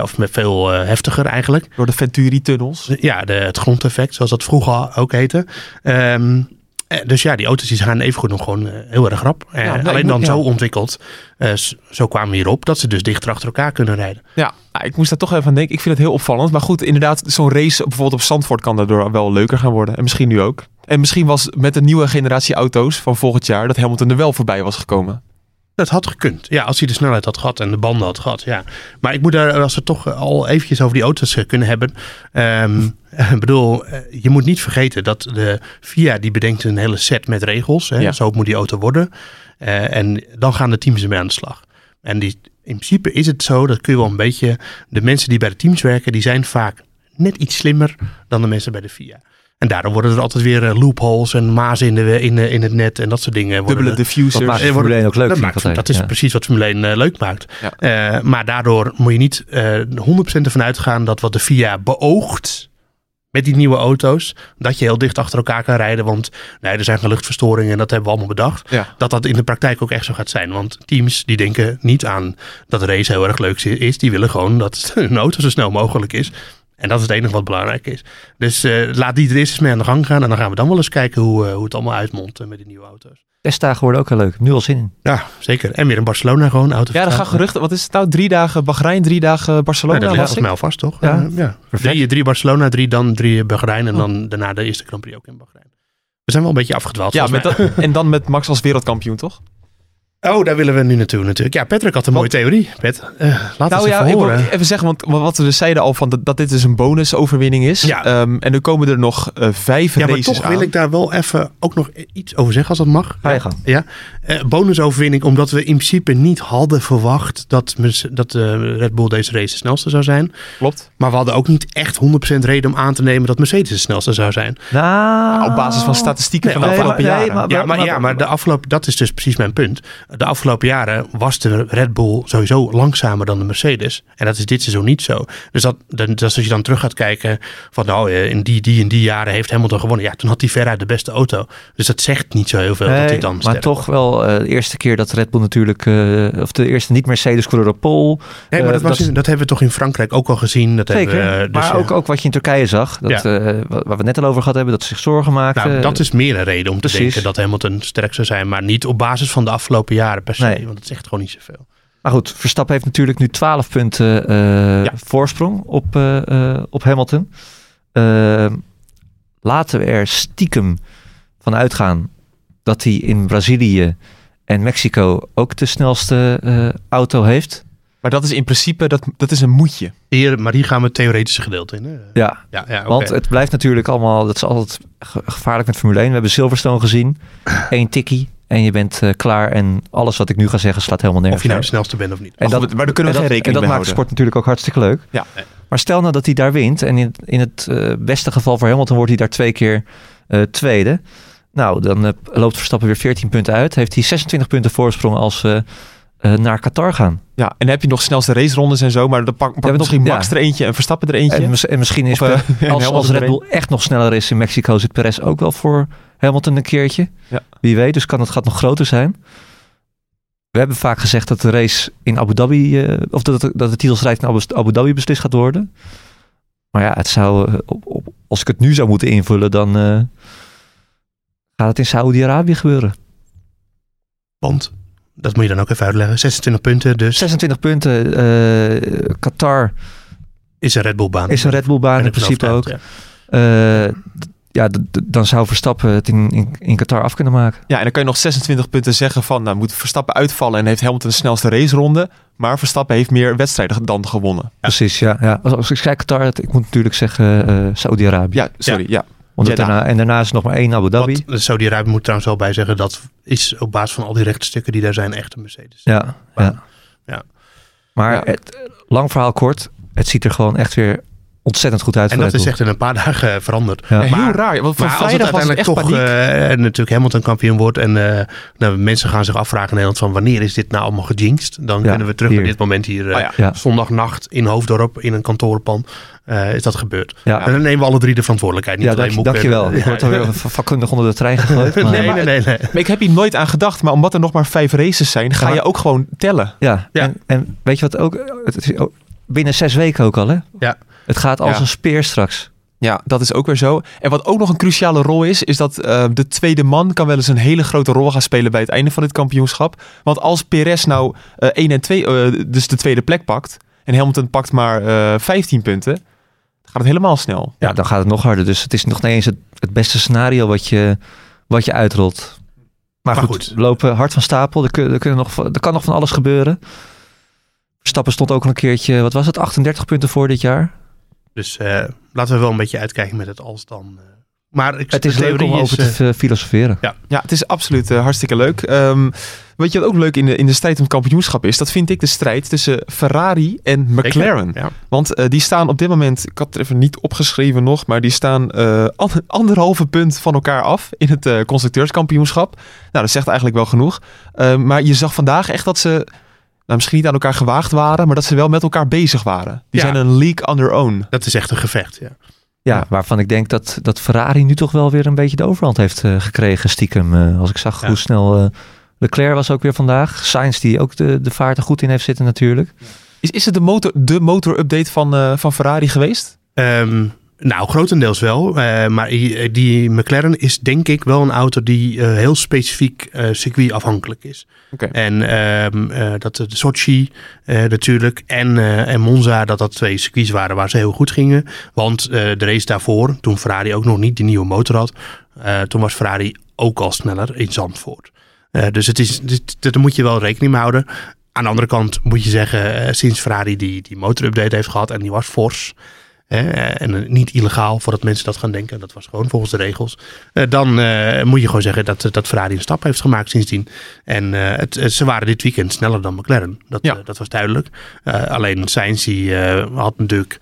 [SPEAKER 1] Of met veel heftiger eigenlijk.
[SPEAKER 5] Door de Venturi-tunnels.
[SPEAKER 1] Ja, de, het grondeffect, zoals dat vroeger ook heette. Ehm, eh, dus ja, die auto's die gaan evengoed nog gewoon eh, heel erg rap. Eh,
[SPEAKER 5] Ja, nee,
[SPEAKER 1] alleen dan
[SPEAKER 5] moet- ja.
[SPEAKER 1] zo ontwikkeld, eh, zo kwamen we hierop, dat ze dus dichter achter elkaar kunnen rijden.
[SPEAKER 5] Ja, nou, ik moest daar toch even aan denken. Ik vind het heel opvallend. Maar goed, inderdaad, zo'n race bijvoorbeeld op Zandvoort kan daardoor wel leuker gaan worden. En misschien nu ook. En misschien was met de nieuwe generatie auto's van volgend jaar dat Hamilton er wel voorbij was gekomen.
[SPEAKER 1] Dat had gekund. Ja, als hij de snelheid had gehad en de banden had gehad. Ja. Maar ik moet daar, als we het toch al eventjes over die auto's eh, kunnen hebben. ehm, ik bedoel, eh, je moet niet vergeten dat de FIA die bedenkt een hele set met regels. Hè,
[SPEAKER 5] Ja.
[SPEAKER 1] Zo moet die auto worden. Eh, en dan gaan de teams ermee aan de slag. En die, in principe is het zo, dat kun je wel een beetje. De mensen die bij de teams werken, die zijn vaak net iets slimmer dan de mensen bij de FIA. En daardoor worden er altijd weer eh, loopholes en mazen in, de, in, de, in het net en dat soort dingen. worden
[SPEAKER 5] Dubbele
[SPEAKER 1] er-
[SPEAKER 2] Dat
[SPEAKER 5] diffusers.
[SPEAKER 2] maakt
[SPEAKER 1] Eh,
[SPEAKER 2] Formule
[SPEAKER 1] worden-
[SPEAKER 2] 1 ook leuk.
[SPEAKER 1] dat, maakt, dat is
[SPEAKER 2] Ja.
[SPEAKER 1] precies wat Formule 1 eh, leuk maakt.
[SPEAKER 5] Ja.
[SPEAKER 1] Eh, maar daardoor moet je niet eh 100% ervan uitgaan dat wat de FIA beoogt met die nieuwe auto's, dat je heel dicht achter elkaar kan rijden. Want nee, er zijn geen luchtverstoringen en dat hebben we allemaal bedacht.
[SPEAKER 5] Ja.
[SPEAKER 1] Dat dat in de praktijk ook echt zo gaat zijn. Want teams die denken niet aan dat de race heel erg leuk is. Die willen gewoon dat hun auto zo snel mogelijk is. En dat is het enige wat belangrijk is. Dus eh, laat die er eerst eens mee aan de gang gaan. En dan gaan we dan wel eens kijken hoe, eh, hoe het allemaal uitmondt eh, met die nieuwe auto's.
[SPEAKER 2] Testdagen worden ook heel leuk. Nu al zin in.
[SPEAKER 1] Ja, zeker. En weer in Barcelona gewoon auto.
[SPEAKER 5] Ja, er gaan geruchten. Wat is het nou? Drie dagen Bahrein, drie dagen Barcelona.
[SPEAKER 1] dat ligt mij al vast, toch?
[SPEAKER 2] Ja.
[SPEAKER 1] Ja. Drie, drie Barcelona, drie dan drie Bahrein. En
[SPEAKER 5] Oh.
[SPEAKER 1] dan daarna de eerste Grand Prix ook in Bahrein. We zijn wel een beetje afgedwaald.
[SPEAKER 5] Ja, met dat, en dan met Max als wereldkampioen, toch?
[SPEAKER 1] Oh, daar willen we nu naartoe natuurlijk. Ja, Patrick had een mooie theorie. Pet, eh, laat
[SPEAKER 5] Nou ja,
[SPEAKER 1] even horen.
[SPEAKER 5] even zeggen, want wat we dus zeiden al van dat, dat dit dus een bonusoverwinning is.
[SPEAKER 1] Ja.
[SPEAKER 5] Ehm, en er komen er nog eh, vijf
[SPEAKER 1] Ja, maar
[SPEAKER 5] races
[SPEAKER 1] toch
[SPEAKER 5] aan.
[SPEAKER 1] wil ik daar wel even ook nog iets over zeggen als dat mag. Ja, eh, bonusoverwinning omdat we in principe niet hadden verwacht dat, dat eh, Red Bull deze race de snelste zou zijn.
[SPEAKER 5] Klopt.
[SPEAKER 1] Maar we hadden ook niet echt 100% reden om aan te nemen dat Mercedes de snelste zou zijn.
[SPEAKER 2] Nou,
[SPEAKER 5] Op basis van statistieken
[SPEAKER 1] Nee,
[SPEAKER 5] van de
[SPEAKER 1] nee,
[SPEAKER 5] afgelopen
[SPEAKER 2] maar- nee,
[SPEAKER 5] jaren.
[SPEAKER 2] maar-
[SPEAKER 1] Ja, maar, ja, maar de afgelopen, dat is dus precies mijn punt. De afgelopen jaren was de Red Bull sowieso langzamer dan de Mercedes. En dat is dit seizoen niet zo. Dus dat, dat, dat als je dan terug gaat kijken van nou, eh, in die, die en die jaren heeft Hamilton gewonnen. Ja, toen had hij veruit de beste auto. Dus dat zegt niet zo heel veel dat hij dan
[SPEAKER 2] maar
[SPEAKER 1] sterk
[SPEAKER 2] toch wel eh, de eerste keer dat Red Bull natuurlijk, eh, of de eerste niet-Mercedes coureur op pole.
[SPEAKER 1] Nee, maar
[SPEAKER 2] Eh,
[SPEAKER 1] dat, was
[SPEAKER 2] dat-
[SPEAKER 1] in- dat hebben we toch in Frankrijk ook al gezien. Dat
[SPEAKER 2] Zeker,
[SPEAKER 1] hebben dus,
[SPEAKER 2] maar ook, ook wat je in Turkije zag, dat,
[SPEAKER 1] Ja.
[SPEAKER 2] waar we het net al over gehad hebben, dat ze zich zorgen maakten.
[SPEAKER 1] Nou, dat is meer een reden om te
[SPEAKER 2] precies.
[SPEAKER 1] denken dat Hamilton sterk zou zijn. Maar niet op basis van de afgelopen jaren per se.
[SPEAKER 2] Nee.
[SPEAKER 1] Want dat zegt gewoon niet zoveel.
[SPEAKER 2] Maar goed, Verstappen heeft natuurlijk nu 12 punten
[SPEAKER 5] Ja.
[SPEAKER 2] voorsprong op, op Hamilton. Eh, laten we er stiekem van uitgaan dat hij in Brazilië en Mexico ook de snelste eh, auto heeft.
[SPEAKER 5] Maar dat is in principe, dat, dat is een moedje.
[SPEAKER 1] Hier, maar hier gaan we het theoretische gedeelte in. Hè?
[SPEAKER 2] Ja,
[SPEAKER 1] Ja, ja, oké.
[SPEAKER 2] want het blijft natuurlijk allemaal, dat is altijd ge- gevaarlijk met Formule 1. We hebben Silverstone gezien, één tikkie en je bent eh, klaar. En alles wat ik nu ga zeggen slaat helemaal nergens
[SPEAKER 1] Of je nou de snelste bent of niet.
[SPEAKER 2] En
[SPEAKER 5] Maar
[SPEAKER 2] dat,
[SPEAKER 5] maar daar kunnen we
[SPEAKER 2] en
[SPEAKER 5] geen
[SPEAKER 2] dat,
[SPEAKER 5] rekening
[SPEAKER 2] en dat
[SPEAKER 5] mee
[SPEAKER 2] maakt
[SPEAKER 5] houden.
[SPEAKER 2] sport natuurlijk ook hartstikke leuk.
[SPEAKER 5] Ja.
[SPEAKER 2] Maar stel nou dat hij daar wint en in, in het eh, beste geval voor Hamilton wordt hij daar twee keer eh, tweede. Nou, dan eh, loopt Verstappen weer 14 punten uit. Heeft hij 26 punten voorsprong als we eh, naar Qatar gaan.
[SPEAKER 5] Ja, en dan heb je nog snelste racerondes en zo, maar dan pak, pak
[SPEAKER 2] nog-
[SPEAKER 5] misschien Max
[SPEAKER 2] ja.
[SPEAKER 5] er eentje en Verstappen er eentje.
[SPEAKER 2] En, mis- en misschien is
[SPEAKER 5] Of, eh,
[SPEAKER 2] als, als Red Bull echt nog sneller is in Mexico, zit Perez ook wel voor Hamilton een keertje.
[SPEAKER 5] Ja.
[SPEAKER 2] Wie weet, dus kan het gaat nog groter zijn. We hebben vaak gezegd dat de race in Abu Dhabi, of dat, dat de titelstrijd in Abu, Abu Dhabi beslist gaat worden. Maar ja, het zou, op, op, als ik het nu zou moeten invullen, dan gaat het in Saoedi-Arabië gebeuren.
[SPEAKER 1] Want, dat moet je dan ook even uitleggen. 26 punten, dus
[SPEAKER 2] 26 punten. eh, Qatar
[SPEAKER 1] is een Red Bull baan.
[SPEAKER 2] is een Red Bull baan in principe ook.
[SPEAKER 1] ja.
[SPEAKER 2] Eh, ja, dan zou Verstappen het in, in, in Qatar af kunnen maken.
[SPEAKER 5] Ja, en dan kan je nog 26 punten zeggen van, nou moet Verstappen uitvallen en heeft Hamilton de snelste raceronde. Maar Verstappen heeft meer wedstrijden dan gewonnen.
[SPEAKER 2] Precies, ja. ja. Als, als ik kijk Qatar, het- ik moet natuurlijk zeggen eh Saudi-Arabië.
[SPEAKER 5] Ja, sorry, ja.
[SPEAKER 2] Want daarna, en daarna is nog maar één Abu Dhabi.
[SPEAKER 1] Want Saudi-Arabië moet trouwens wel bij zeggen, dat is op basis van al die rechtstukken die daar zijn echt een Mercedes.
[SPEAKER 2] Ja, ja.
[SPEAKER 1] Ja.
[SPEAKER 2] Maar
[SPEAKER 5] Ja.
[SPEAKER 2] Het, lang verhaal kort, het ziet er gewoon echt weer ontzettend goed uit
[SPEAKER 1] En dat
[SPEAKER 2] Red
[SPEAKER 1] is echt in een paar dagen veranderd.
[SPEAKER 2] Ja.
[SPEAKER 5] Ja,
[SPEAKER 1] Maar-
[SPEAKER 5] heel raar, want van
[SPEAKER 1] Maar als het
[SPEAKER 5] vrijdag was het echt
[SPEAKER 1] uiteindelijk toch
[SPEAKER 5] paniek.
[SPEAKER 1] eh, natuurlijk Hamilton kampioen wordt en eh, nou, mensen gaan zich afvragen in Nederland van wanneer is dit nou allemaal gejinxed? Dan
[SPEAKER 2] Ja,
[SPEAKER 1] kunnen we terug
[SPEAKER 2] hier.
[SPEAKER 1] naar dit moment hier eh,
[SPEAKER 5] Oh ja.
[SPEAKER 2] Ja.
[SPEAKER 1] zondagnacht in Hoofddorp in een kantoorpan eh, is dat gebeurd.
[SPEAKER 2] Ja.
[SPEAKER 1] En dan nemen we alle drie de verantwoordelijkheid. Niet
[SPEAKER 2] Ja,
[SPEAKER 1] alleen
[SPEAKER 2] dank, dankjewel.
[SPEAKER 1] en-
[SPEAKER 2] Ik word alweer vakkundig onder de trein gegooid. maar-
[SPEAKER 1] Nee, nee, nee, nee.
[SPEAKER 5] Maar ik heb hier nooit aan gedacht, maar omdat er nog maar vijf races zijn, ga
[SPEAKER 2] maar-
[SPEAKER 5] je ook gewoon tellen.
[SPEAKER 2] Ja,
[SPEAKER 1] Ja.
[SPEAKER 2] En, en weet je wat ook? Het is ook- binnen zes weken ook al, hè?
[SPEAKER 1] Ja.
[SPEAKER 2] Het gaat als
[SPEAKER 5] Ja.
[SPEAKER 2] een speer straks.
[SPEAKER 5] Ja, dat is ook weer zo. En wat ook nog een cruciale rol is, is dat eh, de tweede man kan wel eens een hele grote rol gaan spelen bij het einde van dit kampioenschap. Want als Perez nou eh 1 en 2, eh, dus de tweede plek pakt, en Hamilton pakt maar eh 15 punten, dan gaat het helemaal snel.
[SPEAKER 2] Ja, dan gaat het nog harder. Dus het is nog niet eens het, het beste scenario wat je, wat je uitrolt. Maar,
[SPEAKER 1] Maar
[SPEAKER 2] goed, lopen hard van stapel. Er, kun- er, kunnen nog, er kan nog van alles gebeuren. Verstappen stond ook al een keertje, wat was het, 38 punten voor dit jaar.
[SPEAKER 1] Dus eh, laten we wel een beetje uitkijken met het als dan. eh. Maar ik,
[SPEAKER 2] Het is leuk om over
[SPEAKER 1] is,
[SPEAKER 2] te
[SPEAKER 1] eh,
[SPEAKER 2] filosoferen.
[SPEAKER 5] Ja, het is absoluut hartstikke leuk. Ehm weet je wat ook leuk in de, in de strijd om kampioenschap is? Dat vind ik de strijd tussen Ferrari en McLaren.
[SPEAKER 1] Ja.
[SPEAKER 5] Want eh, die staan op dit moment, ik had het er even niet opgeschreven nog, maar die staan eh, an- anderhalve punt van elkaar af in het eh, constructeurskampioenschap. Nou, dat zegt eigenlijk wel genoeg. Eh, maar je zag vandaag echt dat ze, nou, misschien niet aan elkaar gewaagd waren, maar dat ze wel met elkaar bezig waren. Die
[SPEAKER 1] Ja.
[SPEAKER 5] zijn een league on their own.
[SPEAKER 1] Dat is echt een gevecht. Ja.
[SPEAKER 2] Ja, waarvan ik denk dat, dat Ferrari nu toch wel weer een beetje de overhand heeft eh, gekregen, stiekem. Eh, als ik zag
[SPEAKER 1] Ja.
[SPEAKER 2] hoe snel eh, Leclerc was ook weer vandaag. Sainz die ook de, de vaart er goed in heeft zitten natuurlijk.
[SPEAKER 5] Is, is het de motor, de motor update van, eh, van Ferrari geweest?
[SPEAKER 1] Ehm, nou, grotendeels wel. Eh, maar die, die McLaren is denk ik wel een auto die eh, heel specifiek eh circuitafhankelijk is. En ehm, eh, dat de Sochi eh, natuurlijk en, eh, en Monza, dat dat twee circuits waren waar ze heel goed gingen. Want eh, de race daarvoor, toen Ferrari ook nog niet die nieuwe motor had, eh, toen was Ferrari ook al sneller in Zandvoort. Eh, dus het is, dit, daar moet je wel rekening mee houden. Aan de andere kant moet je zeggen, eh, sinds Ferrari die, die motorupdate heeft gehad en die was fors. Hè, en eh, niet illegaal, voordat mensen dat gaan denken. Dat was gewoon volgens de regels. eh, dan eh, moet je gewoon zeggen dat, dat Ferrari een stap heeft gemaakt sindsdien. En het, ze waren dit weekend sneller dan McLaren. Dat,
[SPEAKER 5] Ja.
[SPEAKER 1] dat was duidelijk. Alleen Sainz die, had natuurlijk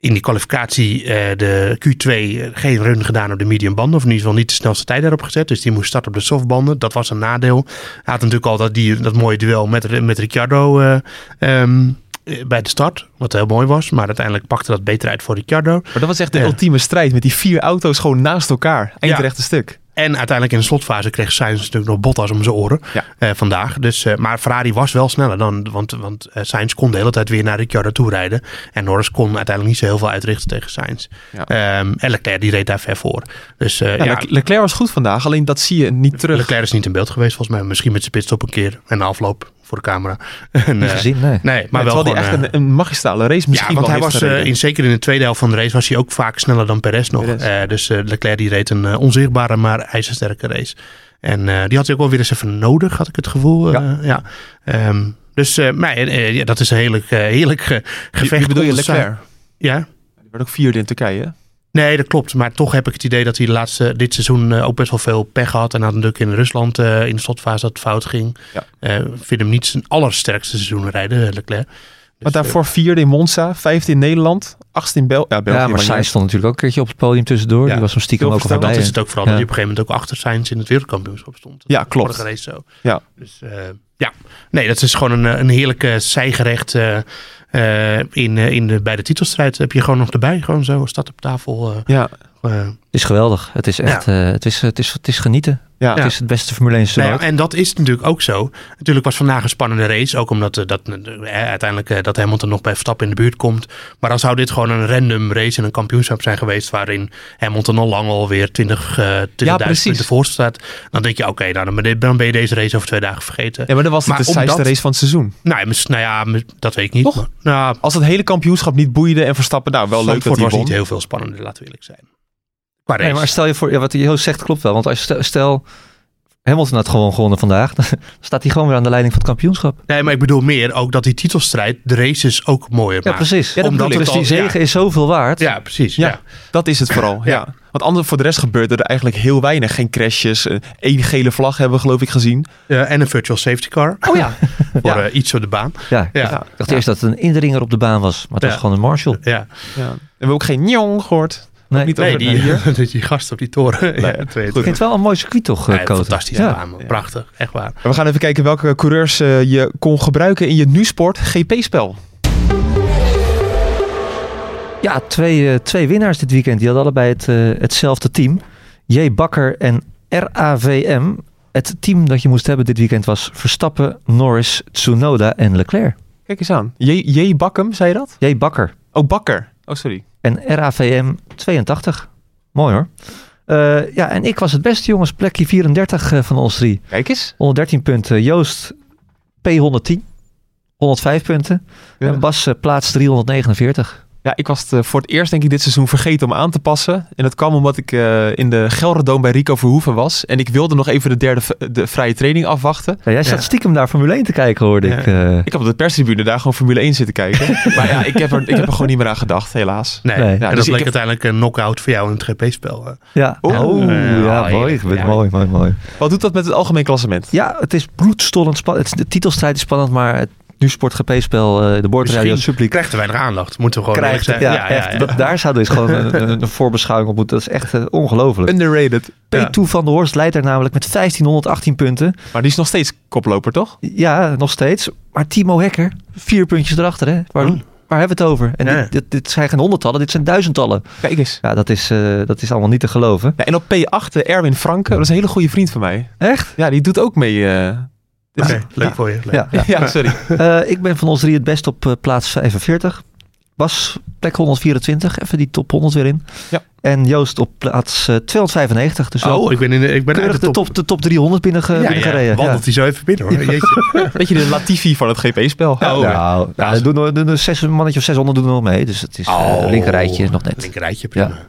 [SPEAKER 1] in die kwalificatie de Q2 geen run gedaan op de medium banden. Of in ieder geval niet de snelste tijd daarop gezet. Dus die moest starten op de softbanden. Dat was een nadeel. Hij had natuurlijk al dat, die, dat mooie duel met, met Ricciardo eh, ehm, eh, bij de start. Wat heel mooi was. Maar uiteindelijk pakte dat beter uit voor Ricciardo.
[SPEAKER 5] Maar dat was echt de
[SPEAKER 1] Ja.
[SPEAKER 5] ultieme strijd met die vier auto's gewoon naast elkaar. Eindrechte stuk.
[SPEAKER 1] En uiteindelijk in de slotfase kreeg Sainz natuurlijk nog Bottas om zijn oren
[SPEAKER 5] Ja.
[SPEAKER 1] eh, vandaag. Dus, eh, maar Ferrari was wel sneller dan, want, want eh, Sainz kon de hele tijd weer naar Ricciardo toe rijden. En Norris kon uiteindelijk niet zo heel veel uitrichten tegen Sainz.
[SPEAKER 5] Ja.
[SPEAKER 1] Ehm, en Leclerc die reed daar ver voor. Dus eh,
[SPEAKER 5] Ja,
[SPEAKER 1] ja,
[SPEAKER 5] Le- Leclerc was goed vandaag, alleen dat zie je niet terug.
[SPEAKER 1] Leclerc is niet in beeld geweest volgens mij. Misschien met zijn pitstop een keer en de afloop voor de camera. en,
[SPEAKER 2] Niet
[SPEAKER 1] eh,
[SPEAKER 2] gezien, nee.
[SPEAKER 1] Nee, maar wel gewoon,
[SPEAKER 5] echt
[SPEAKER 1] eh,
[SPEAKER 5] een, een magistrale race misschien
[SPEAKER 1] ja, want hij was eh, in, zeker in de tweede helft van de race was hij ook vaak sneller dan Perez nog.
[SPEAKER 5] Perez.
[SPEAKER 1] Eh, dus eh, Leclerc die reed een eh, onzichtbare maar ijzersterke race. En eh, die had hij ook wel weer eens even nodig, had ik het gevoel. eh,
[SPEAKER 5] Ja.
[SPEAKER 1] ja. Ehm, dus eh, maar, eh, ja, dat is een heerlijk, eh, heerlijk eh, gevecht.
[SPEAKER 5] Bedoel je Leclerc?
[SPEAKER 1] Ja?
[SPEAKER 5] Die werd ook vierde in Turkije.
[SPEAKER 1] Nee, dat klopt. Maar toch heb ik het idee dat hij de laatste, dit seizoen eh, ook best wel veel pech had. En had natuurlijk in Rusland eh, in de slotfase dat het fout ging.
[SPEAKER 5] Ja.
[SPEAKER 1] Eh, Ik vind hem niet zijn allersterkste seizoen rijden, Leclerc. Dus,
[SPEAKER 5] Maar daarvoor vierde in Monza, vijfde in Nederland, achtste in Bel ja, België.
[SPEAKER 2] Ja, maar Sainz stond natuurlijk ook een keertje op het podium tussendoor.
[SPEAKER 5] Ja.
[SPEAKER 2] Die was hem stiekem ook al voorbij.
[SPEAKER 1] Dat is het ook vooral
[SPEAKER 2] Ja.
[SPEAKER 1] dat hij op een gegeven moment ook achter Sainz in het wereldkampioenschap stond.
[SPEAKER 5] Ja, klopt.
[SPEAKER 1] Vorige race zo.
[SPEAKER 5] Ja.
[SPEAKER 1] Dus eh, ja, nee, dat is gewoon een, een heerlijke zijgerecht in, eh, in de, bij de titelstrijd. Heb je gewoon nog erbij, gewoon zo, staat op tafel. eh,
[SPEAKER 5] Ja,
[SPEAKER 1] eh.
[SPEAKER 2] Het is geweldig. Het is echt, eh, het, is, het, is, het is genieten.
[SPEAKER 5] ja.
[SPEAKER 2] Het is het beste Formule 1 seizoen
[SPEAKER 1] Nou ja, en dat is natuurlijk ook zo. Natuurlijk was vandaag een spannende race. Ook omdat eh, dat, eh, uiteindelijk dat Hamilton nog bij Verstappen in de buurt komt. Maar dan zou dit gewoon een random race en een kampioenschap zijn geweest. Waarin Hamilton al lang alweer 20, eh 20.000
[SPEAKER 5] precies.
[SPEAKER 1] punten voor staat. Dan denk je, oké, nou, dan ben je- deze race over twee dagen vergeten.
[SPEAKER 5] ja, maar dan was het
[SPEAKER 1] Maar
[SPEAKER 5] de saaiste race van het seizoen.
[SPEAKER 1] Nou, nou ja, dat weet ik niet. Maar, nou,
[SPEAKER 5] Als het hele kampioenschap niet boeide en Verstappen, nou wel leuk dat hij
[SPEAKER 1] was niet heel veel spannender, laten we eerlijk zijn. Qua race.
[SPEAKER 2] Nee, maar stel je voor, ja, wat Joost zegt klopt wel. Want als je stel, Hamilton had gewoon gewonnen vandaag, dan staat hij gewoon weer aan de leiding van het kampioenschap.
[SPEAKER 1] Nee, maar ik bedoel meer ook dat die titelstrijd de races ook mooier
[SPEAKER 2] Ja,
[SPEAKER 1] maakt.
[SPEAKER 2] precies.
[SPEAKER 5] Ja,
[SPEAKER 1] Omdat
[SPEAKER 2] dus die zegen is zoveel waard.
[SPEAKER 1] Ja, precies.
[SPEAKER 5] Ja.
[SPEAKER 1] Ja.
[SPEAKER 5] Dat is het vooral, ja.
[SPEAKER 1] Ja.
[SPEAKER 5] Want anders, voor de rest gebeurde er eigenlijk heel weinig. Geen crashes. eh, één gele vlag hebben we geloof ik gezien.
[SPEAKER 1] Ja, en een virtual safety car.
[SPEAKER 5] Oh ja.
[SPEAKER 1] Voor
[SPEAKER 5] ja.
[SPEAKER 1] eh, iets op de baan.
[SPEAKER 2] Ja,
[SPEAKER 1] Ja.
[SPEAKER 2] ik dacht eerst dat het een indringer op de baan was. Maar het was gewoon een Marshall.
[SPEAKER 1] Ja.
[SPEAKER 5] ja. En we hebben ook geen njong gehoord.
[SPEAKER 2] Nee,
[SPEAKER 5] niet
[SPEAKER 1] Nee,
[SPEAKER 5] over
[SPEAKER 1] die,
[SPEAKER 5] hier.
[SPEAKER 1] die gast op die toren. ja, twee,
[SPEAKER 2] ik vind het wel een mooi circuit toch, eh,
[SPEAKER 1] Ja,
[SPEAKER 2] Koten?
[SPEAKER 1] fantastische
[SPEAKER 2] Ja.
[SPEAKER 1] baan. Prachtig. Echt waar.
[SPEAKER 5] We gaan even kijken welke coureurs eh, je kon gebruiken in je nu-sport GP-spel.
[SPEAKER 2] Ja, twee, eh, twee winnaars dit weekend. Die hadden allebei het, hetzelfde team. J. Bakker en RAVM. Het team dat je moest hebben dit weekend was Verstappen, Norris, Tsunoda en Leclerc.
[SPEAKER 5] Kijk eens aan. J. J. Bakkum, zei je dat?
[SPEAKER 2] J. Bakker
[SPEAKER 5] Oh, Bakker. Oh, sorry.
[SPEAKER 2] En RAVM 82. Mooi hoor. Eh, ja, en ik was het beste jongens. Plekje 34 eh, van ons drie.
[SPEAKER 5] Kijk eens.
[SPEAKER 2] 113 punten. Joost P110. 105 punten.
[SPEAKER 5] Ja.
[SPEAKER 2] En Bas eh, plaats 349.
[SPEAKER 5] Ja, ik was het eh, voor het eerst denk ik dit seizoen vergeten om aan te passen. En dat kwam omdat ik eh, in de Gelderdoom bij Rico Verhoeven was. En ik wilde nog even de derde de vrije training afwachten.
[SPEAKER 2] Ja, jij zat
[SPEAKER 1] Ja.
[SPEAKER 2] stiekem daar Formule 1 te kijken, hoorde
[SPEAKER 1] Ja.
[SPEAKER 2] ik. eh.
[SPEAKER 5] Ik heb op de perstribune daar gewoon Formule 1 zitten kijken. maar ja, ik heb, er, ik heb er gewoon niet meer aan gedacht, helaas.
[SPEAKER 1] Nee,
[SPEAKER 2] Nee.
[SPEAKER 1] en
[SPEAKER 5] Ja,
[SPEAKER 1] dat
[SPEAKER 5] dus
[SPEAKER 1] bleek
[SPEAKER 5] heb-
[SPEAKER 1] uiteindelijk een knock-out voor jou in het GP-spel.
[SPEAKER 2] Ja,
[SPEAKER 5] Oeh.
[SPEAKER 2] oh, ja,
[SPEAKER 1] Ja,
[SPEAKER 2] mooi. Mooi, mooi, mooi.
[SPEAKER 5] Wat doet dat met het algemeen klassement?
[SPEAKER 2] Ja, het is bloedstollend spannend. De titelstrijd is spannend, maar het nu Sport GP-spel, eh, de Boordradio Subleague,
[SPEAKER 1] krijgt te weinig aandacht. Moeten we gewoon
[SPEAKER 2] krijgt het.
[SPEAKER 1] zijn.
[SPEAKER 2] Ja, echt. Dat- Daar zou dus gewoon een, voorbeschouwing op moeten. Dat is echt eh, ongelooflijk.
[SPEAKER 5] Underrated.
[SPEAKER 1] Ja.
[SPEAKER 2] P2 van de Horst leidt er namelijk met 1518 punten.
[SPEAKER 5] Maar die is nog steeds koploper, toch?
[SPEAKER 2] Ja, nog steeds. Maar Timo Hekker, vier puntjes erachter. Hè? Waar, waar hebben we het over? En
[SPEAKER 1] Ja.
[SPEAKER 2] dit, dit, dit zijn geen honderdtallen, dit zijn duizendtallen.
[SPEAKER 5] Kijk eens.
[SPEAKER 2] Ja, dat is, eh, dat is allemaal niet te geloven.
[SPEAKER 5] Ja, en op P8, eh, Erwin Franke, dat is een hele goede vriend van mij.
[SPEAKER 2] Echt?
[SPEAKER 5] Ja, die doet ook mee. Eh,
[SPEAKER 1] Oké, leuk
[SPEAKER 5] ja.
[SPEAKER 1] voor je. Leuk.
[SPEAKER 2] Ja, ja.
[SPEAKER 5] Ja, sorry.
[SPEAKER 2] Eh, ik ben van ons drie het best op eh, plaats 45. Bas, plek 124, even die top 100 weer in.
[SPEAKER 5] Ja.
[SPEAKER 2] En Joost op plaats eh, 295. Dus wel
[SPEAKER 1] Oh, ik ben, in de, ik ben uit
[SPEAKER 2] de top, de top 300 binnen, ge,
[SPEAKER 1] Ja,
[SPEAKER 2] binnen
[SPEAKER 1] ja,
[SPEAKER 2] gereden.
[SPEAKER 1] wandelt hij zo even binnen hoor. Jeetje.
[SPEAKER 5] Beetje de Latifi van het GP-spel.
[SPEAKER 1] Oh,
[SPEAKER 2] nou, er doen, doen zes, een mannetje of 600 doen er nog mee. Dus het is
[SPEAKER 1] Oh.
[SPEAKER 2] uh, linkerrijtje nog net.
[SPEAKER 1] Linkerrijtje, prima.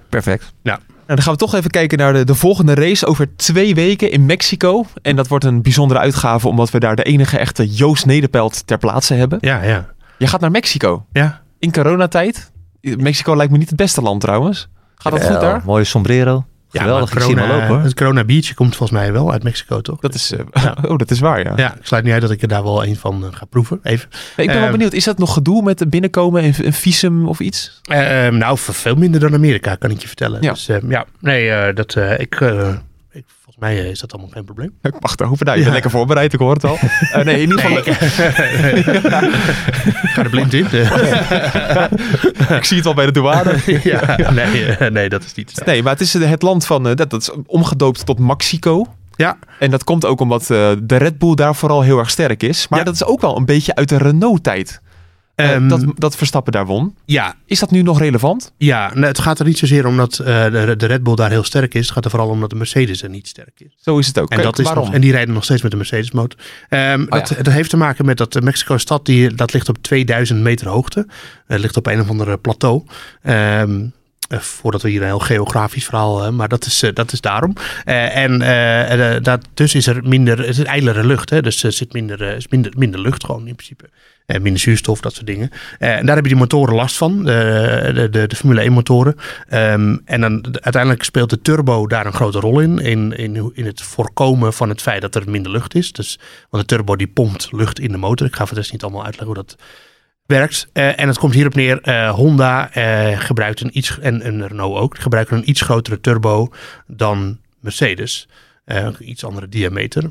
[SPEAKER 2] Ja,
[SPEAKER 5] Nou, dan gaan we toch even kijken naar de, de volgende race over twee weken in Mexico. En dat wordt een bijzondere uitgave omdat we daar de enige echte Joost Nederpelt ter plaatse hebben.
[SPEAKER 1] Ja, ja.
[SPEAKER 5] Je gaat naar Mexico
[SPEAKER 1] Ja,
[SPEAKER 5] in coronatijd. Mexico lijkt me niet het beste land trouwens. Gaat dat goed daar?
[SPEAKER 2] Mooie sombrero.
[SPEAKER 1] Ja
[SPEAKER 2] Geweldig,
[SPEAKER 1] maar
[SPEAKER 2] ik zie hem al
[SPEAKER 1] corona,
[SPEAKER 2] lopen.
[SPEAKER 1] Het Corona Beach komt volgens mij wel uit Mexico, toch?
[SPEAKER 5] Dat is, eh, oh, dat is waar ja.
[SPEAKER 1] Ja, ik sluit niet uit dat ik er daar wel een van eh, ga proeven. Even.
[SPEAKER 5] Nee, ik ben wel
[SPEAKER 1] Ehm,
[SPEAKER 5] benieuwd, is dat nog gedoe met binnenkomen en een visum of iets?
[SPEAKER 1] Eh, ehm, nou, veel minder dan Amerika, kan ik je vertellen.
[SPEAKER 5] Ja.
[SPEAKER 1] Dus eh, ja, nee, eh, dat, ik, mij eh, is dat allemaal geen probleem.
[SPEAKER 5] Ik mag hopen. Nou, je bent lekker voorbereid, ik hoor het al. Eh, nee, in ieder geval...
[SPEAKER 1] Ga er blind in.
[SPEAKER 5] ik zie het al bij de douane.
[SPEAKER 1] ja, nee, eh, nee, dat is niet.
[SPEAKER 5] Nee, maar het is het land van... dat, dat is omgedoopt tot Mexico.
[SPEAKER 1] Ja,
[SPEAKER 5] En dat komt ook omdat de Red Bull daar vooral heel erg sterk is. Maar
[SPEAKER 1] Ja.
[SPEAKER 5] dat is ook wel een beetje uit de Renault-tijd. Eh,
[SPEAKER 1] Ehm,
[SPEAKER 5] dat, dat Verstappen daar won.
[SPEAKER 1] ja,
[SPEAKER 5] Is dat nu nog relevant?
[SPEAKER 1] ja het gaat er niet zozeer om dat eh, de, de Red Bull daar heel sterk is. Het gaat er vooral om dat de Mercedes er niet sterk is.
[SPEAKER 5] Zo is het ook.
[SPEAKER 1] En,
[SPEAKER 5] Kijk,
[SPEAKER 1] dat is
[SPEAKER 5] waarom?
[SPEAKER 1] nog, en die rijden nog steeds met de Mercedes motor. Ehm, dat,
[SPEAKER 5] ja.
[SPEAKER 1] dat heeft te maken met dat de Mexico-stad, die, dat ligt op 2000 meter hoogte. Het ligt op een of andere plateau. Ehm, eh, voordat we hier een heel geografisch verhaal hebben, maar dat is, dat is daarom. Eh, en dat, dus is er minder, het is ijlere lucht, hè? dus er zit minder, is minder, minder lucht gewoon in principe. Eh, minder zuurstof, dat soort dingen. Eh, en daar hebben die motoren last van, de, de, de, de Formule 1 motoren. Ehm, en dan de- uiteindelijk speelt de turbo daar een grote rol in, in, in. in het voorkomen van het feit dat er minder lucht is. Dus, want de turbo die pompt lucht in de motor. Ik ga voor rest niet allemaal uitleggen hoe dat werkt. Eh, en het komt hierop neer. eh, Honda eh, gebruikt een iets, en, en Renault ook, gebruiken een iets grotere turbo dan Mercedes. Eh, iets andere diameter.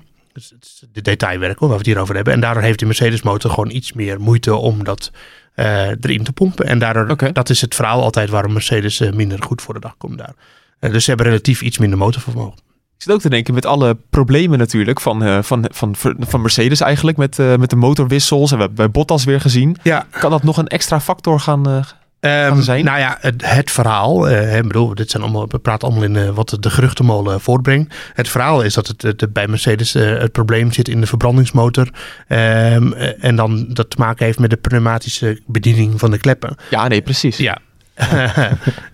[SPEAKER 1] Het is de detailwerk hoor, waar we het hier over hebben. En daardoor heeft de Mercedes motor gewoon iets meer moeite om dat eh, erin te pompen. En daardoor, dat is het verhaal altijd waarom Mercedes eh, minder goed voor de dag komt daar. Eh, dus ze hebben relatief iets minder motorvermogen.
[SPEAKER 5] Ik zit ook te denken met alle problemen natuurlijk van, van, van, van Mercedes eigenlijk. Met, met de motorwissels. En we hebben bij Bottas weer gezien.
[SPEAKER 1] Ja,
[SPEAKER 5] Kan dat nog een extra factor gaan... eh,
[SPEAKER 1] Ehm,
[SPEAKER 5] zijn?
[SPEAKER 1] Nou ja, het, het verhaal, eh, ik bedoel, dit zijn allemaal, we praten allemaal in eh, wat de geruchtenmolen voortbrengt. Het verhaal is dat het, het bij Mercedes eh, het probleem zit in de verbrandingsmotor. Ehm, eh, en dan dat te maken heeft met de pneumatische bediening van de kleppen.
[SPEAKER 5] ja, nee, precies.
[SPEAKER 1] Ja.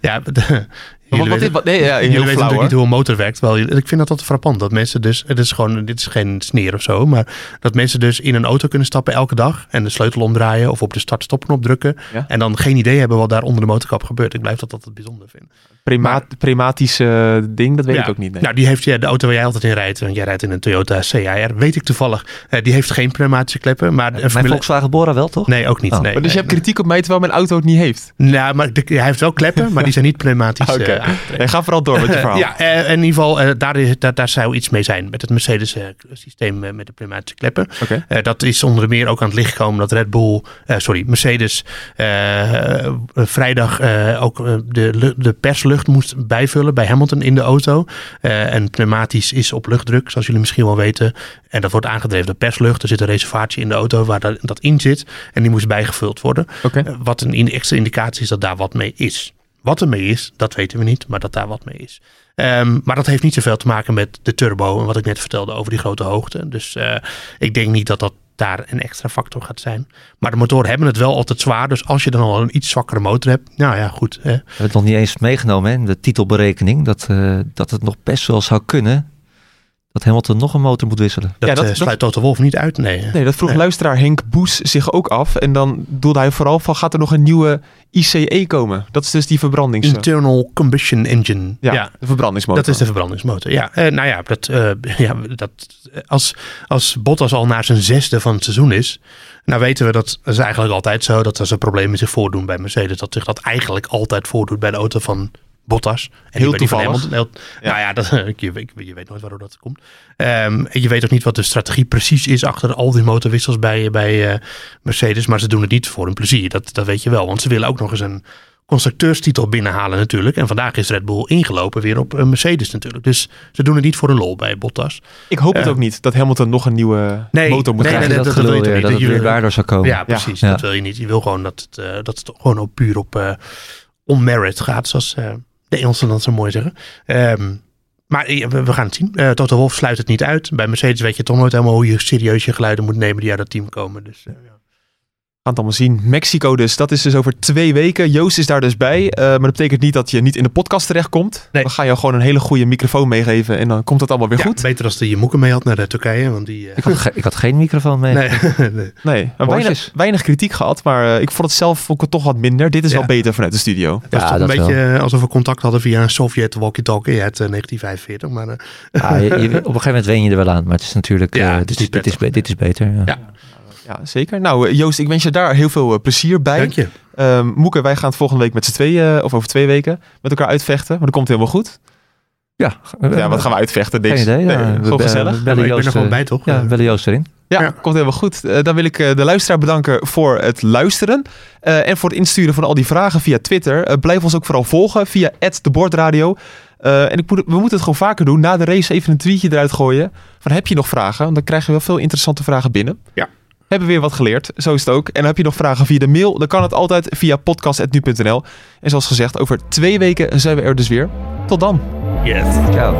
[SPEAKER 1] ja, jullie
[SPEAKER 5] wat,
[SPEAKER 1] weten-
[SPEAKER 5] wat, nee, ja,
[SPEAKER 1] Jullie
[SPEAKER 5] heel
[SPEAKER 1] weten natuurlijk niet hoe een motor werkt. Wel, ik vind dat altijd frappant. Dat mensen dus, het is gewoon, dit is geen sneer of zo, maar dat mensen dus in een auto kunnen stappen elke dag en de sleutel omdraaien of op de start-stop-knop drukken.
[SPEAKER 5] Ja.
[SPEAKER 1] En dan geen idee hebben wat daar onder de motorkap gebeurt. Ik blijf dat altijd bijzonder vinden.
[SPEAKER 5] Prima,
[SPEAKER 1] Maar-
[SPEAKER 5] prematische ding, dat weet
[SPEAKER 1] Ja.
[SPEAKER 5] ik ook niet. Nee.
[SPEAKER 1] Nou, die heeft ja, de auto waar jij altijd in rijdt, want jij rijdt in een Toyota CHR, weet ik toevallig. eh, die heeft geen pneumatische kleppen, maar
[SPEAKER 2] Mijn Volkswagen Bora wel, toch?
[SPEAKER 1] Nee, ook niet.
[SPEAKER 2] Oh.
[SPEAKER 1] Nee,
[SPEAKER 5] maar dus je
[SPEAKER 1] nee.
[SPEAKER 5] hebt kritiek op mij terwijl mijn auto het niet heeft.
[SPEAKER 1] Nou, maar de- hij heeft wel kleppen, maar die zijn niet pneumatisch.
[SPEAKER 5] Oké.
[SPEAKER 1] Eh, aangetreden.
[SPEAKER 5] Nee, ga vooral door met je verhaal.
[SPEAKER 1] Ja, eh, in ieder geval, eh, daar, is, daar, daar zou iets mee zijn met het Mercedes-systeem eh, met de pneumatische kleppen. Eh, dat is onder meer ook aan het licht gekomen dat Red Bull, eh, sorry, Mercedes eh, vrijdag eh, ook eh, de, de perslucht moest bijvullen bij Hamilton in de auto. Eh, en pneumatisch is op luchtdruk, zoals jullie misschien wel weten. En dat wordt aangedreven door perslucht. Er zit een reservaatje in de auto waar dat, in zit. En die moest bijgevuld worden. Eh, wat een extra indicatie is dat daar wat mee is. Wat er mee is, dat weten we niet, maar dat daar wat mee is. Ehm, maar dat heeft niet zoveel te maken met de turbo en wat ik net vertelde over die grote hoogte. Dus eh, ik denk niet dat dat daar een extra factor gaat zijn. Maar de motoren hebben het wel altijd zwaar. Dus als je dan al een iets zwakkere motor hebt, nou ja, goed. Hè.
[SPEAKER 2] We hebben het nog niet eens meegenomen hè, de titelberekening. Dat, eh, dat het nog best wel zou kunnen dat Hamilton nog een motor moet wisselen.
[SPEAKER 1] Dat,
[SPEAKER 5] Ja, dat-
[SPEAKER 1] eh, sluit Toto Wolf niet uit, nee.
[SPEAKER 5] Nee, dat vroeg
[SPEAKER 1] Nee.
[SPEAKER 5] luisteraar Henk Boes zich ook af. En dan doelde hij vooral van, gaat er nog een nieuwe ICE komen? Dat is dus die verbrandings...
[SPEAKER 1] Internal Combustion Engine.
[SPEAKER 5] ja,
[SPEAKER 1] ja.
[SPEAKER 5] de verbrandingsmotor.
[SPEAKER 1] Dat is de verbrandingsmotor. Ja, Eh, nou ja, dat, eh, ja dat, als, als Bottas al naar zijn zesde van het seizoen is, nou weten we dat, dat is eigenlijk altijd zo, dat als er problemen zich voordoen bij Mercedes, dat zich dat eigenlijk altijd voordoet bij de auto van Bottas. En
[SPEAKER 5] Heel toevallig.
[SPEAKER 1] Hamilton. Heel- Nou ja, dat, je, weet- je weet nooit waardoor dat komt. Ehm, en je weet ook niet wat de strategie precies is achter al die motorwissels bij, bij eh, Mercedes, maar ze doen het niet voor hun plezier. Dat, dat weet je wel, want ze willen ook nog eens een constructeurstitel binnenhalen natuurlijk. En vandaag is Red Bull ingelopen weer op een Mercedes natuurlijk. Dus ze doen het niet voor de lol bij Bottas.
[SPEAKER 5] Ik hoop het
[SPEAKER 1] Ja.
[SPEAKER 5] ook niet dat Hamilton nog een nieuwe
[SPEAKER 1] Nee,
[SPEAKER 5] motor moet
[SPEAKER 1] nee,
[SPEAKER 5] krijgen.
[SPEAKER 1] nee,
[SPEAKER 2] dat,
[SPEAKER 1] dat- dat wil je
[SPEAKER 2] dat
[SPEAKER 1] niet?
[SPEAKER 2] het weer
[SPEAKER 1] Je-
[SPEAKER 2] daardoor zou komen.
[SPEAKER 1] Ja, precies.
[SPEAKER 2] Ja.
[SPEAKER 1] Dat wil je niet. Je wil gewoon dat het, eh, dat het gewoon op puur op eh on merit gaat, zoals eh, de Engelsen dat zo mooi zeggen. Ehm, maar we, gaan het zien. Eh Toto Wolff sluit het niet uit. Bij Mercedes weet je toch nooit helemaal hoe je serieus je geluiden moet nemen die uit het team komen. Dus eh, ja.
[SPEAKER 5] We gaan het allemaal zien. Mexico dus, dat is dus over twee weken. Joost is daar dus bij. eh, maar dat betekent niet dat je niet in de podcast terechtkomt.
[SPEAKER 1] Nee.
[SPEAKER 5] Dan ga je gewoon een hele goede microfoon meegeven en dan komt het allemaal weer
[SPEAKER 1] Ja,
[SPEAKER 5] goed.
[SPEAKER 1] beter als de je moeken mee had naar de Turkije. Want die, eh,
[SPEAKER 2] Ik, had ge- ik had geen microfoon mee.
[SPEAKER 1] nee, nee.
[SPEAKER 5] Weinig, weinig kritiek gehad, maar eh, ik vond het zelf vond ik het toch wat minder. Dit is
[SPEAKER 1] Ja.
[SPEAKER 5] wel beter vanuit de studio.
[SPEAKER 1] Het was
[SPEAKER 2] Ja,
[SPEAKER 1] toch een
[SPEAKER 2] dat
[SPEAKER 1] beetje eh, alsof we contact hadden via een Sovjet walkie-talkie uit eh, 1945. Maar eh,
[SPEAKER 2] Ja, je- je- op een gegeven moment wen je er wel aan. Maar het is natuurlijk...
[SPEAKER 1] Ja,
[SPEAKER 2] eh,
[SPEAKER 1] het
[SPEAKER 2] dit,
[SPEAKER 1] is
[SPEAKER 2] dit, is, dit is beter. Ja.
[SPEAKER 1] Ja.
[SPEAKER 5] Zeker. Nou, eh, Joost, ik wens je daar heel veel eh, plezier bij.
[SPEAKER 1] dank je.
[SPEAKER 5] Ehm Moeke, wij gaan het volgende week met z'n tweeën, eh, of over twee weken, met elkaar uitvechten. Maar dat komt helemaal goed.
[SPEAKER 2] Ja,
[SPEAKER 5] Ja, wat gaan we uitvechten?
[SPEAKER 2] Geen idee.
[SPEAKER 5] Nee,
[SPEAKER 2] ja.
[SPEAKER 5] Gewoon gezellig.
[SPEAKER 2] we bellen
[SPEAKER 1] maar ik ben
[SPEAKER 2] Joost,
[SPEAKER 1] er gewoon bij, toch?
[SPEAKER 2] Ja, we bellen Joost erin.
[SPEAKER 5] Ja,
[SPEAKER 1] Ja.
[SPEAKER 5] komt helemaal goed. Eh, dan wil ik eh, de luisteraar bedanken voor het luisteren. eh, en voor het insturen van al die vragen via Twitter. Eh, blijf ons ook vooral volgen via @debordradio. Eh en ik moet, we moeten het gewoon vaker doen. Na de race even een tweetje eruit gooien. Van heb je nog vragen? Want dan krijgen we wel veel interessante vragen binnen.
[SPEAKER 1] Ja.
[SPEAKER 5] Hebben we weer wat geleerd. Zo is het ook. En heb je nog vragen via de mail? Dan kan het altijd via podcast.nu.nl. En zoals gezegd, over twee weken zijn we er dus weer. Tot dan.
[SPEAKER 1] Yes.
[SPEAKER 2] Ciao.